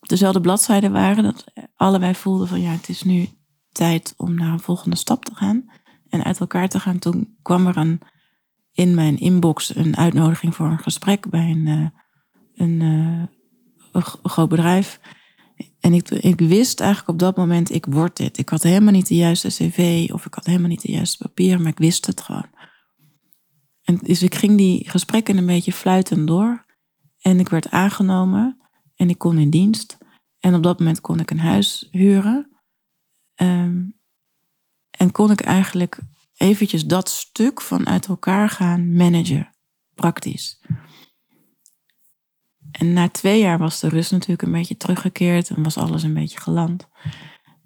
op dezelfde bladzijde waren, dat allebei voelden van ja, het is nu tijd om naar een volgende stap te gaan en uit elkaar te gaan, toen kwam er een, in mijn inbox een uitnodiging voor een gesprek bij een, uh, een, uh, een groot bedrijf. En ik, ik wist eigenlijk op dat moment, ik word dit. Ik had helemaal niet de juiste cv of ik had helemaal niet de juiste papieren, maar ik wist het gewoon. En dus ik ging die gesprekken een beetje fluitend door. En ik werd aangenomen en ik kon in dienst. En op dat moment kon ik een huis huren. Um, en kon ik eigenlijk eventjes dat stuk van uit elkaar gaan managen, praktisch. En na twee jaar was de rust natuurlijk een beetje teruggekeerd en was alles een beetje geland.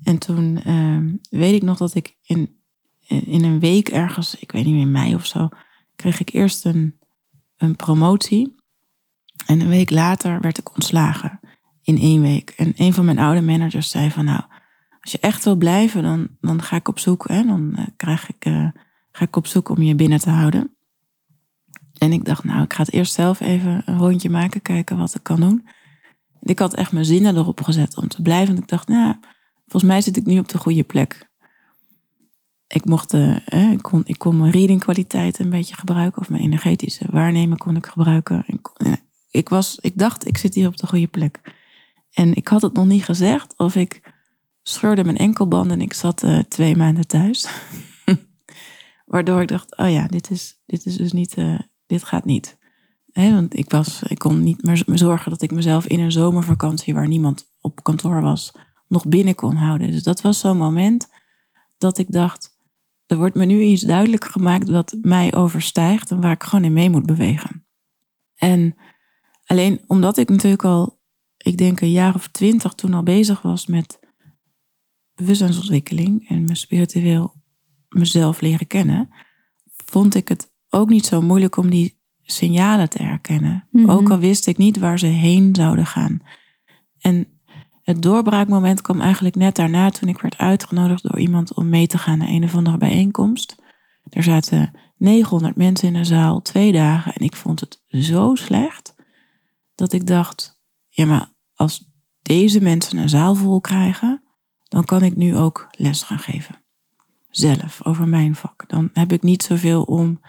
En toen uh, weet ik nog dat ik in, in een week ergens, ik weet niet meer, mei of zo, kreeg ik eerst een, een promotie. En een week later werd ik ontslagen in één week. En een van mijn oude managers zei van nou, als je echt wil blijven, dan, dan ga ik op zoek. Hè, dan uh, krijg ik, uh, ga ik op zoek om je binnen te houden. En ik dacht, nou, ik ga het eerst zelf even een rondje maken, kijken wat ik kan doen. Ik had echt mijn zinnen erop gezet om te blijven. En ik dacht, nou, volgens mij zit ik nu op de goede plek. Ik mocht, uh, ik, kon, ik kon mijn reading kwaliteit een beetje gebruiken. Of mijn energetische waarnemen kon ik gebruiken. Ik, ik, was, ik dacht, ik zit hier op de goede plek. En ik had het nog niet gezegd of ik scheurde mijn enkelband en ik zat uh, twee maanden thuis. Waardoor ik dacht, oh ja, dit is, dit is dus niet, dit gaat niet. Want ik, was, ik kon niet meer me zorgen dat ik mezelf in een zomervakantie waar niemand op kantoor was, nog binnen kon houden. Dus dat was zo'n moment dat ik dacht, er wordt me nu iets duidelijk gemaakt wat mij overstijgt en waar ik gewoon in mee moet bewegen. En alleen omdat ik natuurlijk al, ik denk een jaar of twintig toen al bezig was met bewustzijnsontwikkeling en me spiritueel mezelf leren kennen, vond ik het ook niet zo moeilijk om die signalen te herkennen. Mm -hmm. Ook al wist ik niet waar ze heen zouden gaan. En het doorbraakmoment kwam eigenlijk net daarna toen ik werd uitgenodigd door iemand om mee te gaan naar een of andere bijeenkomst. Er zaten 900 mensen in een zaal, twee dagen, en ik vond het zo slecht dat ik dacht: ja, maar als deze mensen een zaal vol krijgen, dan kan ik nu ook les gaan geven. Zelf, over mijn vak. Dan heb ik niet zoveel om.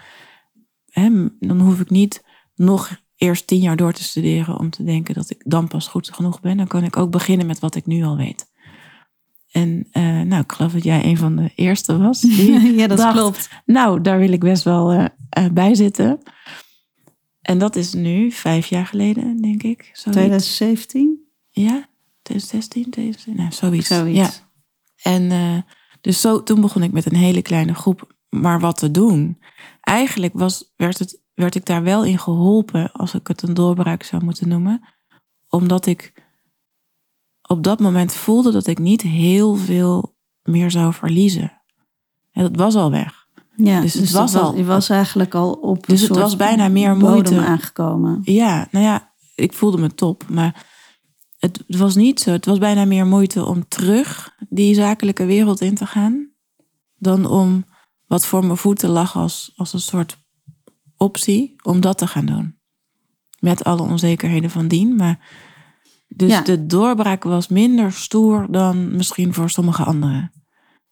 Hè, dan hoef ik niet nog eerst tien jaar door te studeren om te denken dat ik dan pas goed genoeg ben. Dan kan ik ook beginnen met wat ik nu al weet. En uh, nou, ik geloof dat jij een van de eerste was. Die ja, dat dacht, klopt. Nou, daar wil ik best wel uh, uh, bij zitten. En dat is nu vijf jaar geleden, denk ik. Zoiets. 2017? Ja, 2016, 2017, nou, zoiets. zoiets. Ja. En dus zo, toen begon ik met een hele kleine groep maar wat te doen. Eigenlijk was, werd, het, werd ik daar wel in geholpen, als ik het een doorbraak zou moeten noemen. Omdat ik op dat moment voelde dat ik niet heel veel meer zou verliezen. En dat was al weg. Ja, dus het dus was, al. Je was eigenlijk al op. Dus het was bijna meer moeite aangekomen. Ja, nou ja, ik voelde me top, maar het was niet zo. Het was bijna meer moeite om terug die zakelijke wereld in te gaan, dan om wat voor mijn voeten lag als, als een soort optie om dat te gaan doen. Met alle onzekerheden van dien. Maar dus ja. de doorbraak was minder stoer dan misschien voor sommige anderen.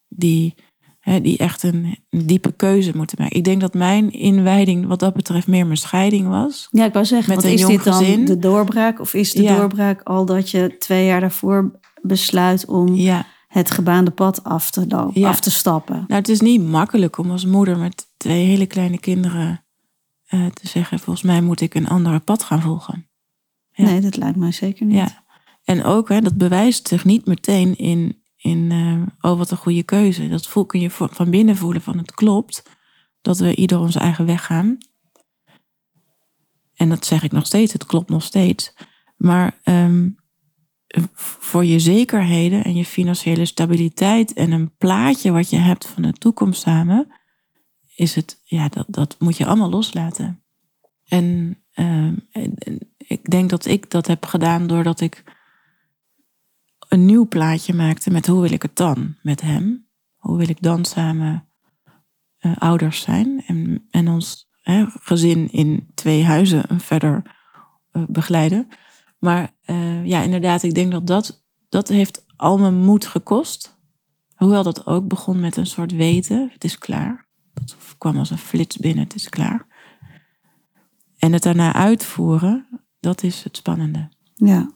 Die, hè, die echt een, een, diepe keuze moeten maken. Ik denk dat mijn inwijding wat dat betreft meer mijn scheiding was. Ja, ik wou zeggen, met een is dit dan gezin. de doorbraak? Of is de Ja. doorbraak al dat je twee jaar daarvoor besluit om Ja. Het gebaande pad af te, lopen, Ja. af te stappen? Nou, het is niet makkelijk om als moeder met twee hele kleine kinderen eh, te zeggen: volgens mij moet ik een andere pad gaan volgen. Ja. Nee, dat lijkt mij zeker niet. Ja. En ook, hè, dat bewijst zich niet meteen in, in eh, oh wat een goede keuze. Dat voel, kun je van binnen voelen van het klopt dat we ieder onze eigen weg gaan. En dat zeg ik nog steeds, het klopt nog steeds. Maar ehm, voor je zekerheden en je financiële stabiliteit en een plaatje wat je hebt van de toekomst samen, is het, ja, dat, dat moet je allemaal loslaten. En, ehm, ik denk dat ik dat heb gedaan doordat ik een nieuw plaatje maakte met hoe wil ik het dan met hem? Hoe wil ik dan samen uh, ouders zijn en, en ons hè, gezin in twee huizen verder uh, begeleiden? Maar uh, ja, inderdaad, ik denk dat, dat dat heeft al mijn moed gekost. Hoewel dat ook begon met een soort weten, het is klaar. Dat kwam als een flits binnen, het is klaar. En het daarna uitvoeren, dat is het spannende. Ja.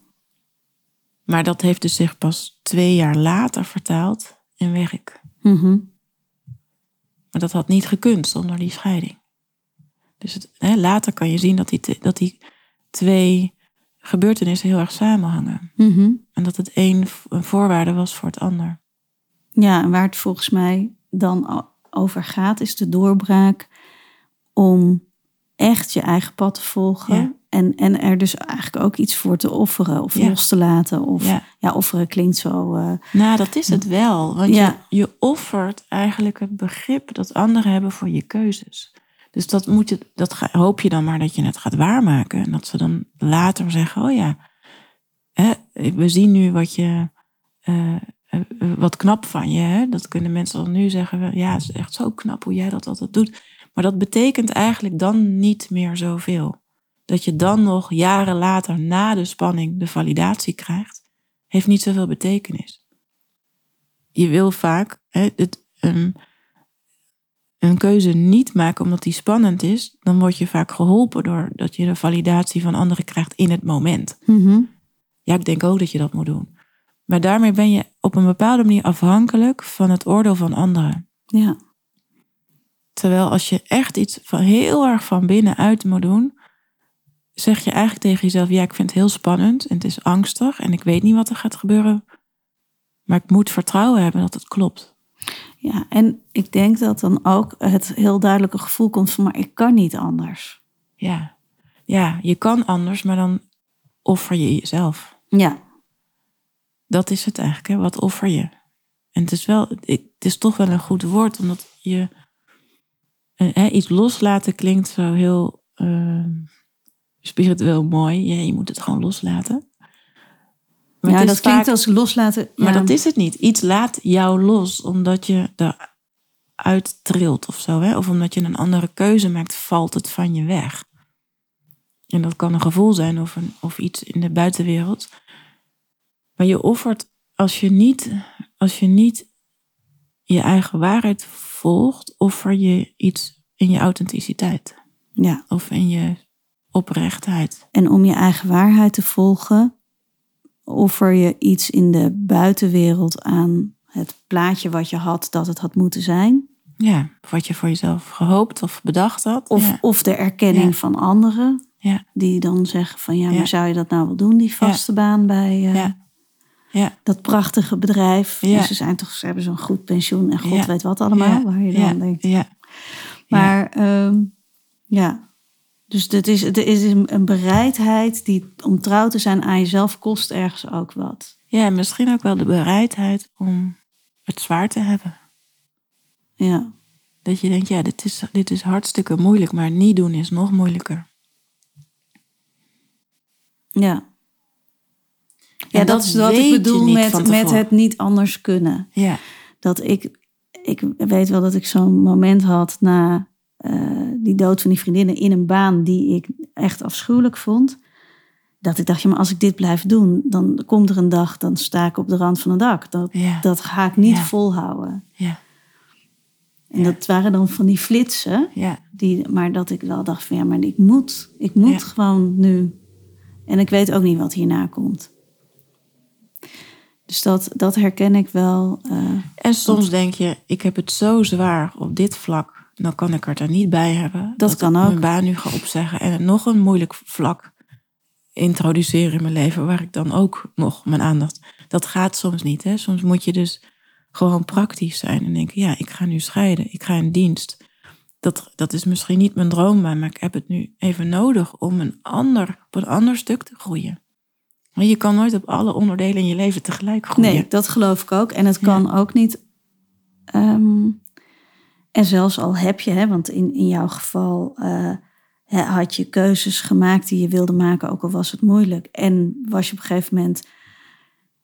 Maar dat heeft dus zich pas twee jaar later vertaald in werk. Mm Maar dat had niet gekund zonder die scheiding. Dus het, hè, later kan je zien dat die, dat die twee gebeurtenissen heel erg samenhangen. Mm En dat het een een voorwaarde was voor het ander. Ja, en waar het volgens mij dan over gaat, is de doorbraak om echt je eigen pad te volgen. Ja. En, en er dus eigenlijk ook iets voor te offeren of Ja. los te laten. Of Ja. ja, offeren klinkt zo. eh, Nou, dat is het wel. Want je, je offert eigenlijk het begrip dat anderen hebben voor je keuzes. Dus dat, moet je, dat hoop je dan maar dat je het gaat waarmaken. En dat ze dan later zeggen, oh ja, hè, we zien nu wat je... eh, eh, wat knap van je. Hè? Dat kunnen mensen al nu zeggen. Ja, het is echt zo knap hoe jij dat altijd doet. Maar dat betekent eigenlijk dan niet meer zoveel. Dat je dan nog jaren later na de spanning de validatie krijgt, heeft niet zoveel betekenis. Je wil vaak hè, het, een, een keuze niet maken omdat die spannend is. Dan word je vaak geholpen doordat je de validatie van anderen krijgt in het moment. mhm. Ja, ik denk ook dat je dat moet doen. Maar daarmee ben je op een bepaalde manier afhankelijk van het oordeel van anderen. Ja, Terwijl als je echt iets van heel erg van binnenuit moet doen, zeg je eigenlijk tegen jezelf: ja, ik vind het heel spannend en het is angstig en ik weet niet wat er gaat gebeuren. Maar ik moet vertrouwen hebben dat het klopt. Ja, en ik denk dat dan ook het heel duidelijke gevoel komt van, maar ik kan niet anders. Ja, ja je kan anders, maar dan offer je jezelf. Ja, Dat is het eigenlijk. Hè? Wat offer je? En het is, wel, het is toch wel een goed woord, omdat je eh, hè, iets loslaten klinkt zo heel eh, spiritueel mooi. Ja, je moet het gewoon loslaten. Maar ja dat klinkt als loslaten. Maar ja. dat is het niet. Iets laat jou los omdat je eruit trilt of zo. Hè? Of omdat je een andere keuze maakt, valt het van je weg. En dat kan een gevoel zijn of, een, of iets in de buitenwereld. Maar je offert, als je niet, als je, niet je eigen waarheid volgt, offer je iets in je authenticiteit. Ja, Of in je oprechtheid. en om je eigen waarheid te volgen, offer je iets in de buitenwereld aan het plaatje wat je had dat het had moeten zijn. Ja, wat je voor jezelf gehoopt of bedacht had. Of, ja. of de erkenning Ja. van anderen. Ja. Die dan zeggen van ja, maar zou je dat nou wel doen, die vaste baan bij eh, Ja. Ja. dat prachtige bedrijf. Ja. En ze zijn toch, ze hebben zo'n goed pensioen en god Ja. weet wat allemaal. Waar je dan denkt. Ja. Maar ehm, ja, dus het is, het is een bereidheid die om trouw te zijn aan jezelf kost ergens ook wat. ja, en misschien ook wel de bereidheid om het zwaar te hebben. Ja, Dat je denkt, ja, dit is, dit is hartstikke moeilijk, maar niet doen is nog moeilijker. ja. Ja, dat, dat is wat ik bedoel met, met het niet anders kunnen. Ja, dat ik, ik weet wel dat ik zo'n moment had na eh, die dood van die vriendinnen in een baan die ik echt afschuwelijk vond. Dat ik dacht, ja, maar als ik dit blijf doen, dan komt er een dag, dan sta ik op de rand van een dak. Dat, Ja. dat ga ik niet Ja. volhouden. ja, En dat waren dan van die flitsen, ja, die, maar dat ik wel dacht van ja, maar ik moet, ik moet gewoon nu. En ik weet ook niet wat hierna komt. Dus dat, dat herken ik wel. eh, En soms denk je, ik heb het zo zwaar op dit vlak, dan kan ik er niet bij hebben. Dat kan ik ook. mijn baan nu ga opzeggen en nog een moeilijk vlak introduceren in mijn leven, waar ik dan ook nog mijn aandacht. Dat gaat soms niet. Hè? Soms moet je dus gewoon praktisch zijn en denken, ja, ik ga nu scheiden, ik ga in dienst. dat, dat is misschien niet mijn droombaan, maar ik heb het nu even nodig om een ander, op een ander stuk te groeien. Maar je kan nooit op alle onderdelen in je leven tegelijk groeien. Nee, dat geloof ik ook. En het kan ook niet. ehm, en zelfs al heb je, hè, want in, in jouw geval eh, had je keuzes gemaakt die je wilde maken, ook al was het moeilijk. En was je op een gegeven moment,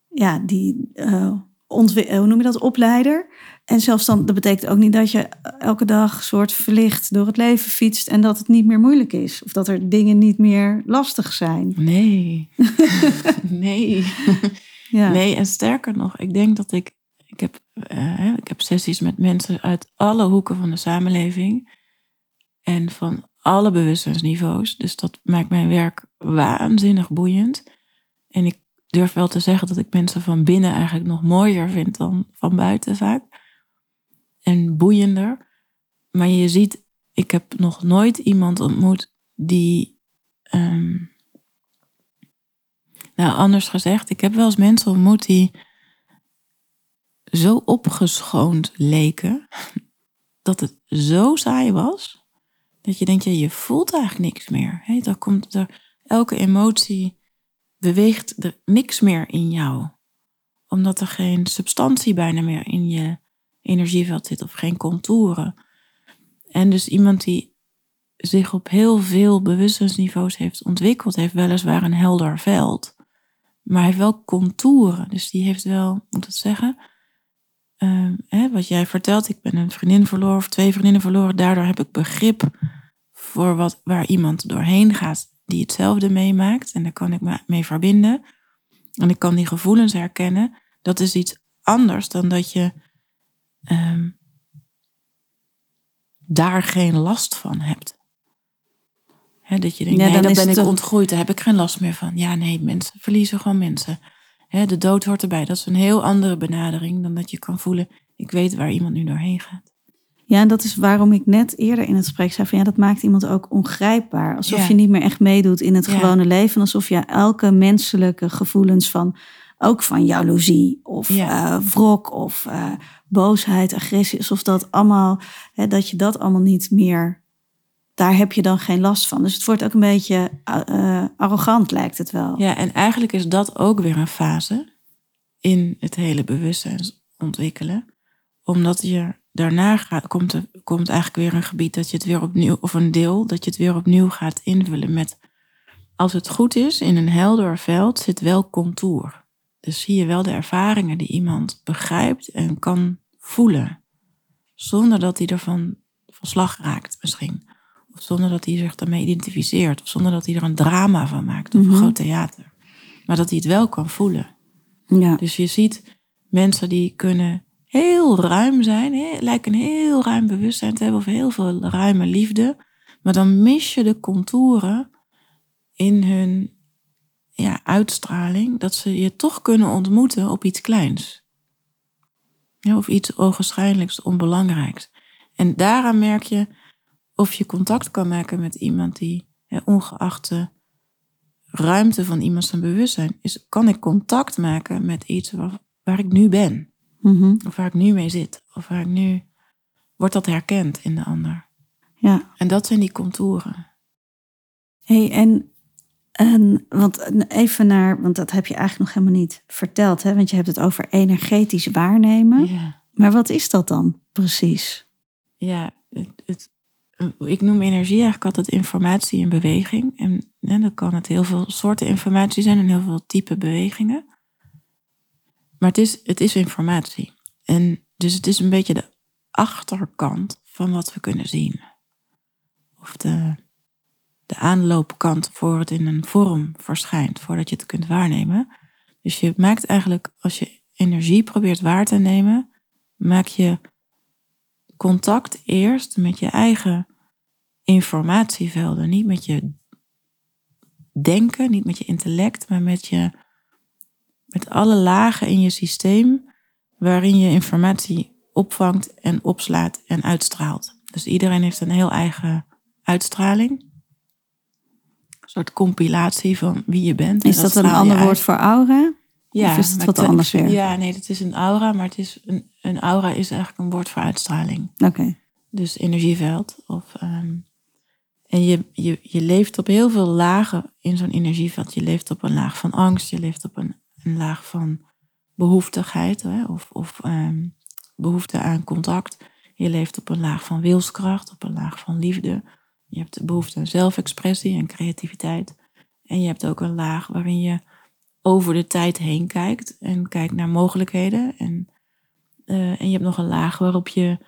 ja, die eh, hoe noem je dat, opleider. En zelfs dan, dat betekent ook niet dat je elke dag soort verlicht door het leven fietst en dat het niet meer moeilijk is. Of dat er dingen niet meer lastig zijn. Nee. nee. Ja. Nee, en sterker nog, ik denk dat ik. Ik heb, eh, ik heb sessies met mensen uit alle hoeken van de samenleving. En van alle bewustzijnsniveaus. Dus dat maakt mijn werk waanzinnig boeiend. En ik durf wel te zeggen dat ik mensen van binnen eigenlijk nog mooier vind dan van buiten vaak. En boeiender. Maar je ziet, ik heb nog nooit iemand ontmoet die. ehm, nou, anders gezegd, ik heb wel eens mensen ontmoet die zo opgeschoond leken dat het zo saai was dat je denkt, ja, je voelt eigenlijk niks meer. Dan komt er, elke emotie beweegt er niks meer in jou, omdat er geen substantie bijna meer in je energieveld zit of geen contouren. En dus iemand die zich op heel veel bewustzijnsniveaus heeft ontwikkeld, heeft weliswaar een helder veld. Maar heeft wel contouren. Dus die heeft wel, moet ik zeggen? Ehm, hè, wat jij vertelt, ik ben een vriendin verloren of twee vriendinnen verloren. Daardoor heb ik begrip voor wat, waar iemand doorheen gaat die hetzelfde meemaakt. En daar kan ik me mee verbinden. En ik kan die gevoelens herkennen. Dat is iets anders dan dat je ehm, daar geen last van hebt. Hè, dat je denkt, Ja, nee, dan ben ik ontgroeid, daar heb ik geen last meer van. Ja, nee, mensen verliezen gewoon mensen. Hè, de dood hoort erbij. Dat is een heel andere benadering dan dat je kan voelen, ik weet waar iemand nu doorheen gaat. Ja, en dat is waarom ik net eerder in het gesprek zei van ja, dat maakt iemand ook ongrijpbaar. Alsof Ja. je niet meer echt meedoet in het Ja. gewone leven. Alsof je elke menselijke gevoelens van, ook van jaloezie of Ja. eh, wrok of eh, boosheid, agressie, alsof dat allemaal, hè, dat je dat allemaal niet meer, daar heb je dan geen last van. Dus het wordt ook een beetje eh, arrogant lijkt het wel. Ja, en eigenlijk is dat ook weer een fase in het hele bewustzijnsontwikkelen. Omdat je daarna gaat, komt, er, komt eigenlijk weer een gebied dat je het weer opnieuw, of een deel, dat je het weer opnieuw gaat invullen met, als het goed is, in een helder veld zit wel contour. Dus zie je wel de ervaringen die iemand begrijpt en kan voelen. Zonder dat hij ervan van slag raakt misschien. Of zonder dat hij zich daarmee identificeert. Of zonder dat hij er een drama van maakt. Of Mhm. een groot theater. Maar dat hij het wel kan voelen. Ja. Dus je ziet mensen die kunnen heel ruim zijn. Lijken een heel ruim bewustzijn te hebben. Of heel veel ruime liefde. Maar dan mis je de contouren in hun ja, uitstraling. Dat ze je toch kunnen ontmoeten op iets kleins. Ja, of iets ogenschijnlijks, onbelangrijks. En daaraan merk je of je contact kan maken met iemand die, hè, ongeacht de ruimte van iemand zijn bewustzijn, is, kan ik contact maken met iets waar, waar ik nu ben. Mhm. Of waar ik nu mee zit. Of waar ik nu, wordt dat herkend in de ander. ja. En dat zijn die contouren. hey, en, en want even naar, want dat heb je eigenlijk nog helemaal niet verteld, hè? Want je hebt het over energetisch waarnemen. Ja, Maar wat is dat dan precies? ja het, het, ik noem energie eigenlijk altijd informatie in beweging. En, dan kan het heel veel soorten informatie zijn en heel veel type bewegingen. Maar het is, het is informatie. En dus het is een beetje de achterkant van wat we kunnen zien. Of de, de aanloopkant voor het in een vorm verschijnt, voordat je het kunt waarnemen. Dus je maakt eigenlijk, als je energie probeert waar te nemen, maak je contact eerst met je eigen informatievelden. Niet met je denken, niet met je intellect, maar met, je, met alle lagen in je systeem waarin je informatie opvangt en opslaat en uitstraalt. Dus iedereen heeft een heel eigen uitstraling. Een soort compilatie van wie je bent. En Is dat een straal je ander woord voor aura? Ja, Of is het wat anders weer? Ja, nee, het is een aura, maar het is een, een aura is eigenlijk een woord voor uitstraling. Oké. dus energieveld. Of, ehm, en je, je, je leeft op heel veel lagen in zo'n energieveld. Je leeft op een laag van angst, je leeft op een, een laag van behoeftigheid hè, of, of ehm, behoefte aan contact. Je leeft op een laag van wilskracht, op een laag van liefde. Je hebt de behoefte aan zelfexpressie en creativiteit. En je hebt ook een laag waarin je over de tijd heen kijkt en kijkt naar mogelijkheden. En, uh, en je hebt nog een laag waarop je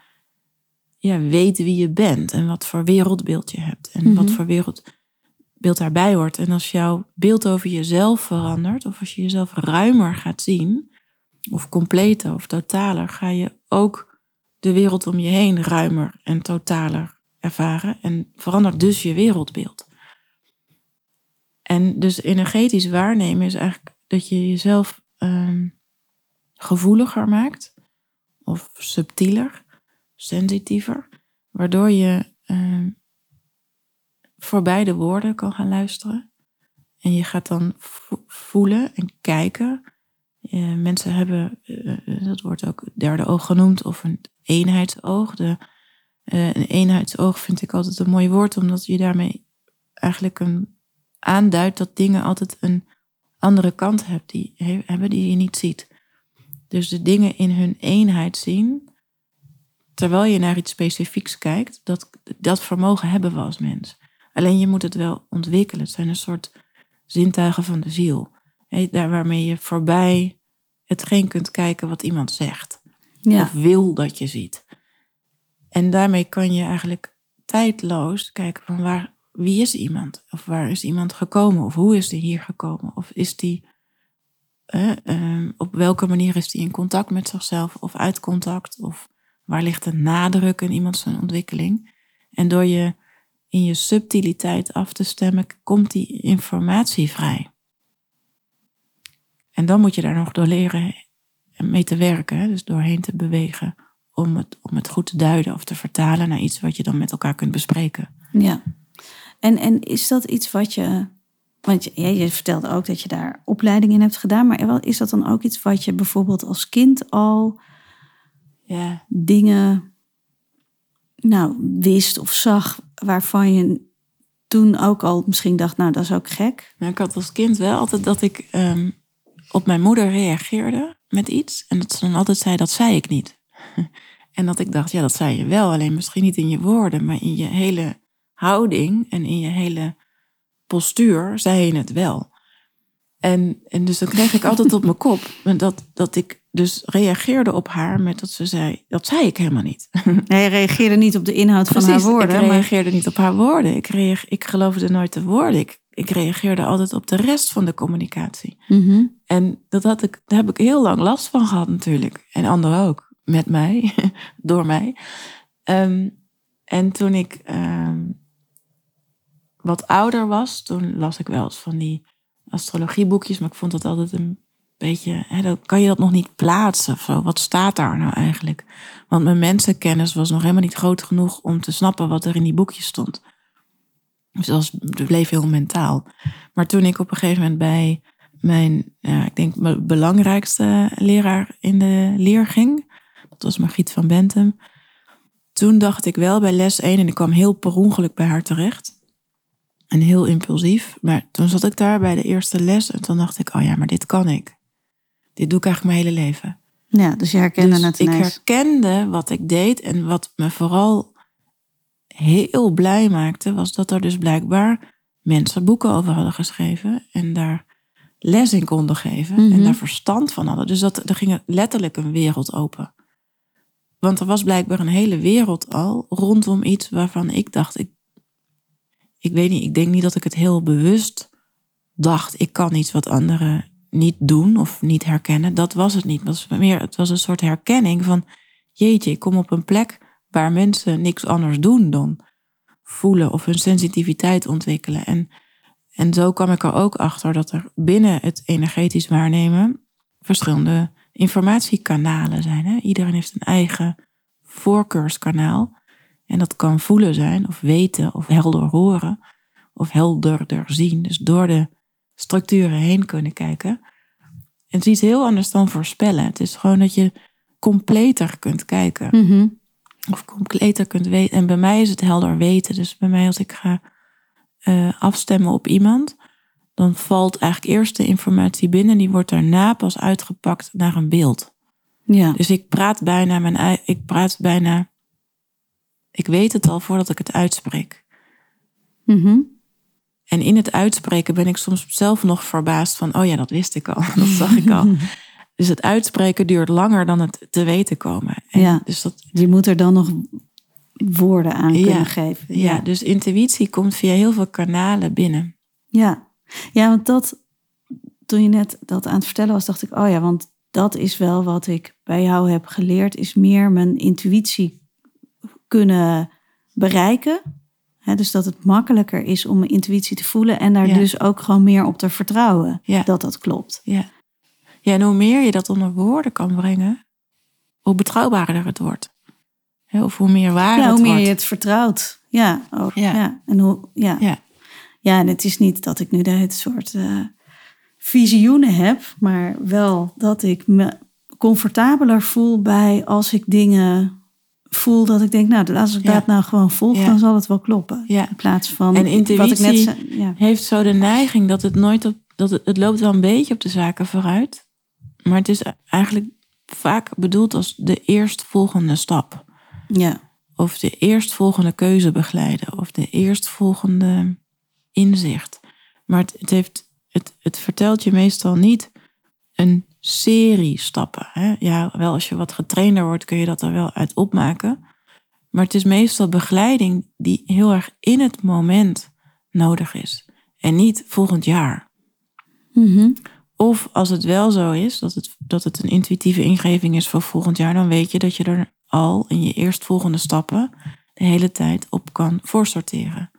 ja, weet wie je bent en wat voor wereldbeeld je hebt. En wat voor wereldbeeld daarbij hoort. En als jouw beeld over jezelf verandert, of als je jezelf ruimer gaat zien, of completer of totaler, ga je ook de wereld om je heen ruimer en totaler ervaren. En verandert dus je wereldbeeld. En dus energetisch waarnemen is eigenlijk dat je jezelf um, gevoeliger maakt, of subtieler, sensitiever, waardoor je um, voorbij de woorden kan gaan luisteren. En je gaat dan voelen en kijken. Mensen hebben, uh, dat wordt ook derde oog genoemd, of een eenheidsoog. De, uh, een eenheidsoog vind ik altijd een mooi woord, omdat je daarmee eigenlijk een aanduidt dat dingen altijd een andere kant hebt die, hebben die je niet ziet. Dus de dingen in hun eenheid zien, terwijl je naar iets specifieks kijkt, dat, dat vermogen hebben we als mens. Alleen je moet het wel ontwikkelen. Het zijn een soort zintuigen van de ziel. daar waarmee je voorbij hetgeen kunt kijken wat iemand zegt. Ja. Of wil dat je ziet. En daarmee kan je eigenlijk tijdloos kijken van waar, wie is iemand? Of waar is iemand gekomen? Of hoe is die hier gekomen? Of is die, uh, op welke manier is die in contact met zichzelf of uit contact? Of waar ligt de nadruk in iemands ontwikkeling? En door je in je subtiliteit af te stemmen, komt die informatie vrij. En dan moet je daar nog door leren mee te werken, dus doorheen te bewegen, om het, om het goed te duiden of te vertalen naar iets wat je dan met elkaar kunt bespreken. Ja. En, en is dat iets wat je. Want je, je vertelde ook dat je daar opleiding in hebt gedaan. Maar is dat dan ook iets wat je bijvoorbeeld als kind al ja. dingen nou, wist of zag waarvan je toen ook al misschien dacht, nou dat is ook gek? Nou, ik had als kind wel altijd dat ik um, op mijn moeder reageerde met iets. En dat ze dan altijd zei, dat zei ik niet. En dat ik dacht, ja dat zei je wel, alleen misschien niet in je woorden, maar in je hele houding en in je hele postuur zei je het wel. En, en dus dan kreeg ik altijd op mijn kop dat, dat ik dus reageerde op haar met dat ze zei, dat zei ik helemaal niet. Nee, je reageerde niet op de inhoud van haar woorden. ik reageerde niet op haar woorden. Ik, reage, ik geloofde nooit de woorden. Ik, ik reageerde altijd op de rest van de communicatie. Mhm. En dat had ik, daar heb ik heel lang last van gehad natuurlijk. En anderen ook, met mij, door mij. Um, en toen ik um, wat ouder was, toen las ik wel eens van die astrologieboekjes, maar ik vond dat altijd een beetje, hè, dan kan je dat nog niet plaatsen of zo. Wat staat daar nou eigenlijk? Want mijn mensenkennis was nog helemaal niet groot genoeg om te snappen wat er in die boekjes stond. Dus dat bleef heel mentaal. Maar toen ik op een gegeven moment bij mijn, ja, ik denk, mijn belangrijkste leraar in de leer ging, dat was Margriet van Bentum. Toen dacht ik wel bij les 1, en ik kwam heel per ongeluk bij haar terecht en heel impulsief. Maar toen zat ik daar bij de eerste les en toen dacht ik, oh ja, maar dit kan ik. Dit doe ik eigenlijk mijn hele leven. Ja, dus je herkende dus het ineens. Ik herkende wat ik deed en wat me vooral heel blij maakte, was dat er dus blijkbaar mensen boeken over hadden geschreven en daar les in konden geven en mhm. daar verstand van hadden. Dus dat, er ging letterlijk een wereld open. Want er was blijkbaar een hele wereld al rondom iets waarvan ik dacht, ik ik weet niet, ik denk niet dat ik het heel bewust dacht, ik kan iets wat anderen niet doen of niet herkennen. Dat was het niet. Het was, meer, het was een soort herkenning van, jeetje, ik kom op een plek waar mensen niks anders doen dan voelen of hun sensitiviteit ontwikkelen. En, en zo kwam ik er ook achter dat er binnen het energetisch waarnemen verschillende informatiekanalen zijn. Hè? Iedereen heeft een eigen voorkeurskanaal. En dat kan voelen zijn, of weten, of helder horen, of helderder zien. Dus door de structuren heen kunnen kijken. En het is iets heel anders dan voorspellen. Het is gewoon dat je completer kunt kijken. Mhm. of completer kunt weten. En bij mij is het helder weten. Dus bij mij als ik ga uh, afstemmen op iemand, dan valt eigenlijk eerst de informatie binnen. Die wordt daarna pas uitgepakt naar een beeld. Ja. Dus ik praat bijna mijn ik praat bijna. Ik weet het al voordat ik het uitspreek. Mhm. En in het uitspreken ben ik soms zelf nog verbaasd van, oh ja, dat wist ik al, dat zag ik al. Dus het uitspreken duurt langer dan het te weten komen. En Ja. Dus dat, Je moet er dan nog woorden aan Ja. kunnen geven. ja, dus intuïtie komt via heel veel kanalen binnen. Ja, ja, want dat, toen je net dat aan het vertellen was, dacht ik, oh ja, want dat is wel wat ik bij jou heb geleerd, is meer mijn intuïtie kunnen bereiken. Dus dat het makkelijker is om mijn intuïtie te voelen en daar Ja. dus ook gewoon meer op te vertrouwen Ja. dat dat klopt. Ja. ja, en hoe meer je dat onder woorden kan brengen, hoe betrouwbaarder het wordt. Of hoe meer waar ja, het hoe meer wordt. je het vertrouwt. Ja, ook, Ja. ja. En hoe, ja. Ja. Ja, en het is niet dat ik nu het soort eh, visioenen heb, maar wel dat ik me comfortabeler voel bij als ik dingen voel dat ik denk, nou, als ik Ja. dat nou gewoon volg, Ja. dan zal het wel kloppen. Ja. In plaats van En wat ik net intuïtie- zei. Heeft zo de neiging dat het nooit op, dat het, het loopt wel een beetje op de zaken vooruit. Maar het is eigenlijk vaak bedoeld als de eerstvolgende stap. ja, Of de eerstvolgende keuze begeleiden. Of de eerstvolgende inzicht. Maar het, het, heeft, het, het vertelt je meestal niet een serie stappen. Hè? Ja, wel als je wat getrainder wordt kun je dat er wel uit opmaken. Maar het is meestal begeleiding die heel erg in het moment nodig is. En niet volgend jaar. Mhm. Of als het wel zo is dat het, dat het een intuïtieve ingeving is voor volgend jaar, dan weet je dat je er al in je eerstvolgende stappen de hele tijd op kan voorsorteren.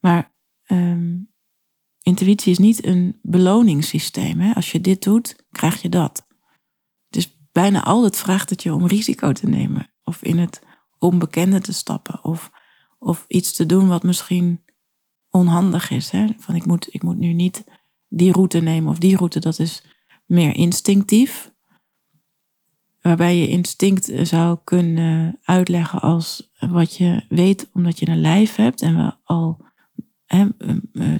Maar ehm, intuïtie is niet een beloningssysteem. Hè? Als je dit doet, krijg je dat. Dus bijna altijd vraagt het je om risico te nemen. Of in het onbekende te stappen. Of, of iets te doen wat misschien onhandig is. Hè? Van ik moet, ik moet nu niet die route nemen of die route. Dat is meer instinctief. Waarbij je instinct eh, zou kunnen uitleggen als wat je weet omdat je een lijf hebt. En we al hè,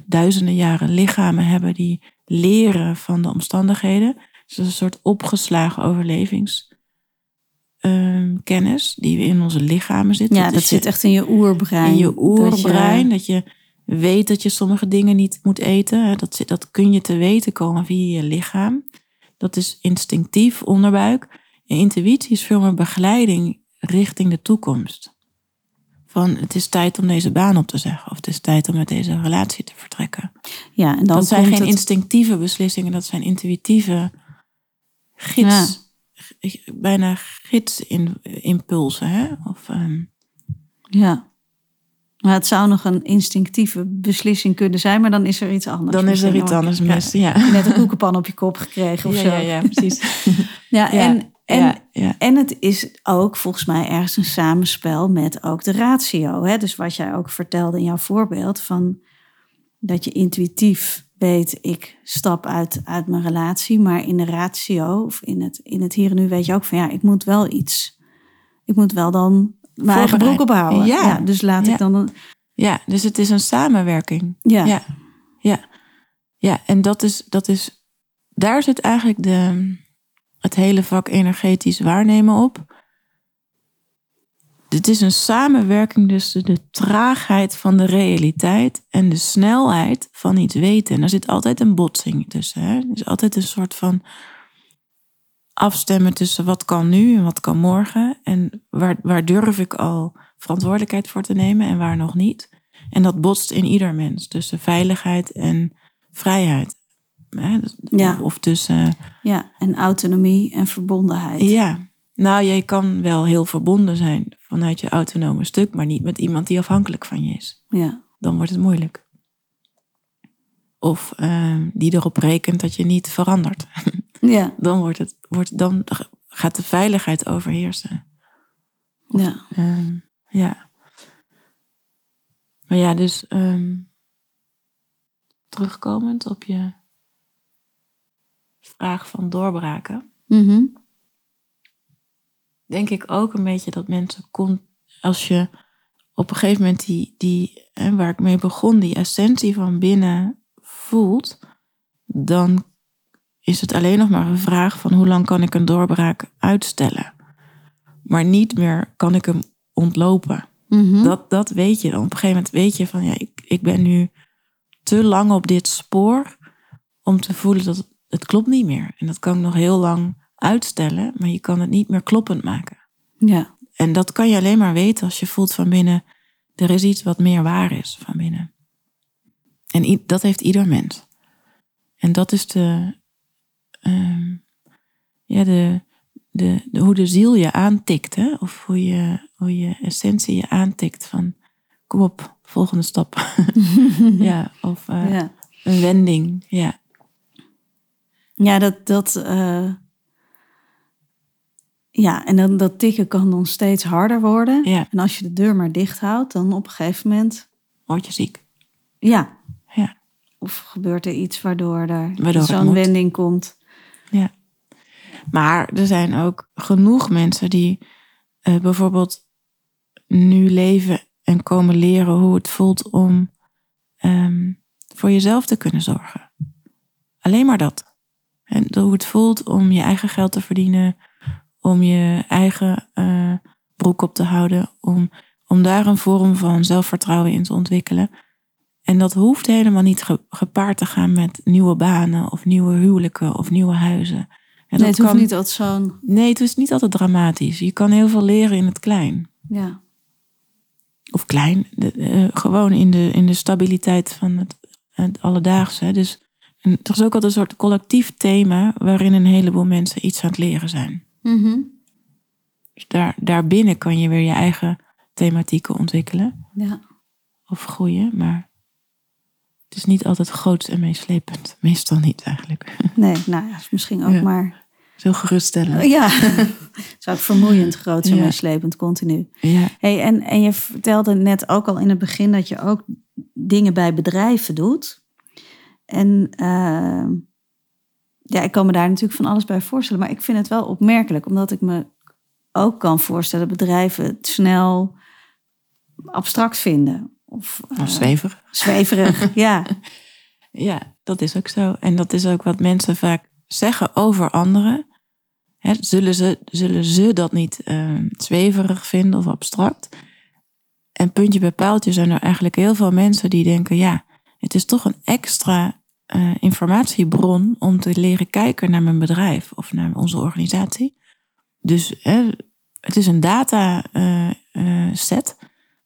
duizenden jaren lichamen hebben die leren van de omstandigheden. Dus dat is een soort opgeslagen overlevingskennis die in onze lichamen zit. ja Dat dat zit je- echt in je oerbrein. in je Dat oerbrein. Dat je, weet dat je sommige dingen niet moet eten. hè. Dat, dat kun je te weten komen via je lichaam. Dat is instinctief onderbuik. En intuïtie is veel meer begeleiding richting de toekomst. Van het is tijd om deze baan op te zeggen. Of het is tijd om met deze relatie te vertrekken. ja, en dan dat zijn geen het- instinctieve beslissingen. Dat zijn intuïtieve gids. Bijna gidsimpulsen. Hè? Of, ehm, Ja. Maar het zou nog een instinctieve beslissing kunnen zijn, maar dan is er iets anders. dan is er iets anders mis. Ja. Net een koekenpan op je kop gekregen of Ja, zo. ja, ja, precies. Ja, Ja, en, en, ja, ja. en het is ook volgens mij ergens een samenspel met ook de ratio. Hè? Dus wat jij ook vertelde in jouw voorbeeld, van dat je intuïtief weet, ik stap uit, uit mijn relatie, maar in de ratio of in het, in het hier en nu weet je ook van ja, ik moet wel iets, ik moet wel dan mijn eigen broek ophouden. Ja. dus laat Ja. ik dan, een, Ja, dus het is een samenwerking. ja, Ja, ja. ja en dat is, dat is, daar zit eigenlijk de, het hele vak energetisch waarnemen op. Dit is een samenwerking tussen de traagheid van de realiteit en de snelheid van iets weten. En er zit altijd een botsing tussen. Hè? Er is altijd een soort van afstemmen tussen wat kan nu en wat kan morgen. En waar, waar durf ik al verantwoordelijkheid voor te nemen en waar nog niet. En dat botst in ieder mens tussen veiligheid en vrijheid. Hè? Ja. Of, tussen, ja, en autonomie en verbondenheid. ja. Nou, je kan wel heel verbonden zijn vanuit je autonome stuk, maar niet met iemand die afhankelijk van je is. Ja, Dan wordt het moeilijk. Of eh, die erop rekent dat je niet verandert. ja, Dan, wordt het, wordt, dan gaat de veiligheid overheersen. ja. Ehm, ja. Maar ja, dus ehm, terugkomend op je vraag van doorbraken. Mhm. denk ik ook een beetje dat mensen kon, als je op een gegeven moment die, die hè, waar ik mee begon, die essentie van binnen voelt, dan is het alleen nog maar een vraag van hoe lang kan ik een doorbraak uitstellen. Maar niet meer kan ik hem ontlopen. Mhm. Dat, dat weet je dan. Op een gegeven moment weet je van ja, ik, ik ben nu te lang op dit spoor om te voelen dat het, klopt niet meer. En dat kan ik nog heel lang uitstellen, maar je kan het niet meer kloppend maken. Ja. En dat kan je alleen maar weten als je voelt van binnen, er is iets wat meer waar is van binnen. En dat heeft ieder mens. En dat is de, ehm, ja, de, de, de, hoe de ziel je aantikt, hè? of hoe je, hoe je essentie je aantikt van, kom op, volgende stap. ja, of eh, ja. een wending, ja. Ja, dat. dat eh, ja, en dan, dat tikken kan dan steeds harder worden. Ja, En als je de deur maar dicht houdt, dan op een gegeven moment. word je ziek. Ja. Ja. Of gebeurt er iets waardoor er zo'n wending komt. Ja. Maar er zijn ook genoeg mensen die eh, bijvoorbeeld nu leven en komen leren hoe het voelt om ehm, voor jezelf te kunnen zorgen. Alleen maar dat. En hoe het voelt om je eigen geld te verdienen, om je eigen eh, broek op te houden, om, om daar een vorm van zelfvertrouwen in te ontwikkelen. En dat hoeft helemaal niet ge- gepaard te gaan met nieuwe banen of nieuwe huwelijken of nieuwe huizen. En nee, het hoeft kan- niet als zo'n. Nee, het is niet altijd dramatisch. Je kan heel veel leren in het klein. Ja. Of klein, de- eh, gewoon in de, in de stabiliteit van het, het alledaagse. Dus en er is ook altijd een soort collectief thema waarin een heleboel mensen iets aan het leren zijn. Dus daar, daarbinnen kan je weer je eigen thematieken ontwikkelen ja. of groeien. Maar het is niet altijd groots en meeslepend. Meestal niet eigenlijk. Nee, nou ja, is misschien ook Ja. maar. Zo geruststellen. Ja. Zou ik vermoeiend, groot en Ja. meeslepend, continu. Ja, Hey, en, en je vertelde net ook al in het begin dat je ook dingen bij bedrijven doet. En eh, ja, ik kan me daar natuurlijk van alles bij voorstellen. Maar ik vind het wel opmerkelijk, omdat ik me ook kan voorstellen dat bedrijven het snel abstract vinden. Of eh, of zweverig. zweverig. ja. Ja, dat is ook zo. En dat is ook wat mensen vaak zeggen over anderen. Zullen, ze, zullen ze dat niet eh, zweverig vinden of abstract? En puntje bij paaltje zijn er eigenlijk heel veel mensen die denken... ja, het is toch een extra eh, informatiebron om te leren kijken naar mijn bedrijf of naar onze organisatie. Dus het is een data eh, eh,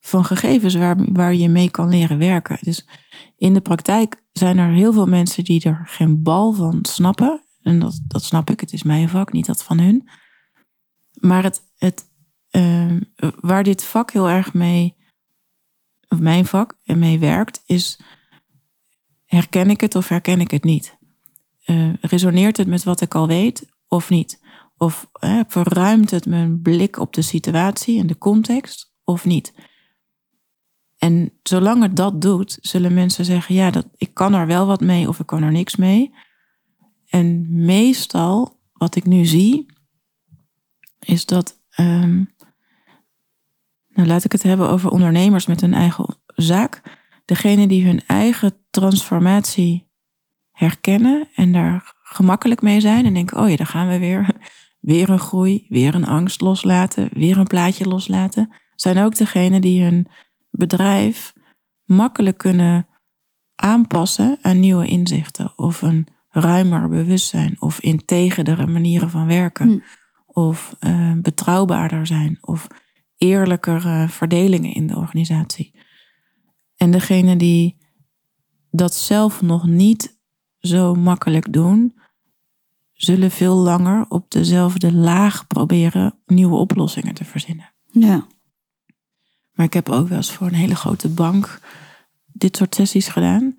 van gegevens waar, waar je mee kan leren werken. Dus in de praktijk zijn er heel veel mensen die er geen bal van snappen. En dat, dat snap ik, het is mijn vak, niet dat van hun. Maar het, het, waar dit vak heel erg mee, of mijn vak, mee werkt, is herken ik het of herken ik het niet? Eh, resoneert het met wat ik al weet of niet? Of verruimt het mijn blik op de situatie en de context of niet? En zolang het dat doet, zullen mensen zeggen: ja, dat, ik kan er wel wat mee of ik kan er niks mee. En meestal, wat ik nu zie, is dat. ehm, nou, laat ik het hebben over ondernemers met een eigen zaak. Degene die hun eigen transformatie herkennen en daar gemakkelijk mee zijn en denken: oh ja, daar gaan we weer. Weer een groei, weer een angst loslaten, weer een plaatje loslaten. Zijn ook degene die hun bedrijf makkelijk kunnen aanpassen aan nieuwe inzichten of een ruimer bewustzijn of integerdere manieren van werken Hm. of eh, betrouwbaarder zijn of eerlijkere verdelingen in de organisatie. En degene die dat zelf nog niet zo makkelijk doen, zullen veel langer op dezelfde laag proberen nieuwe oplossingen te verzinnen. Ja. Maar ik heb ook wel eens voor een hele grote bank dit soort sessies gedaan.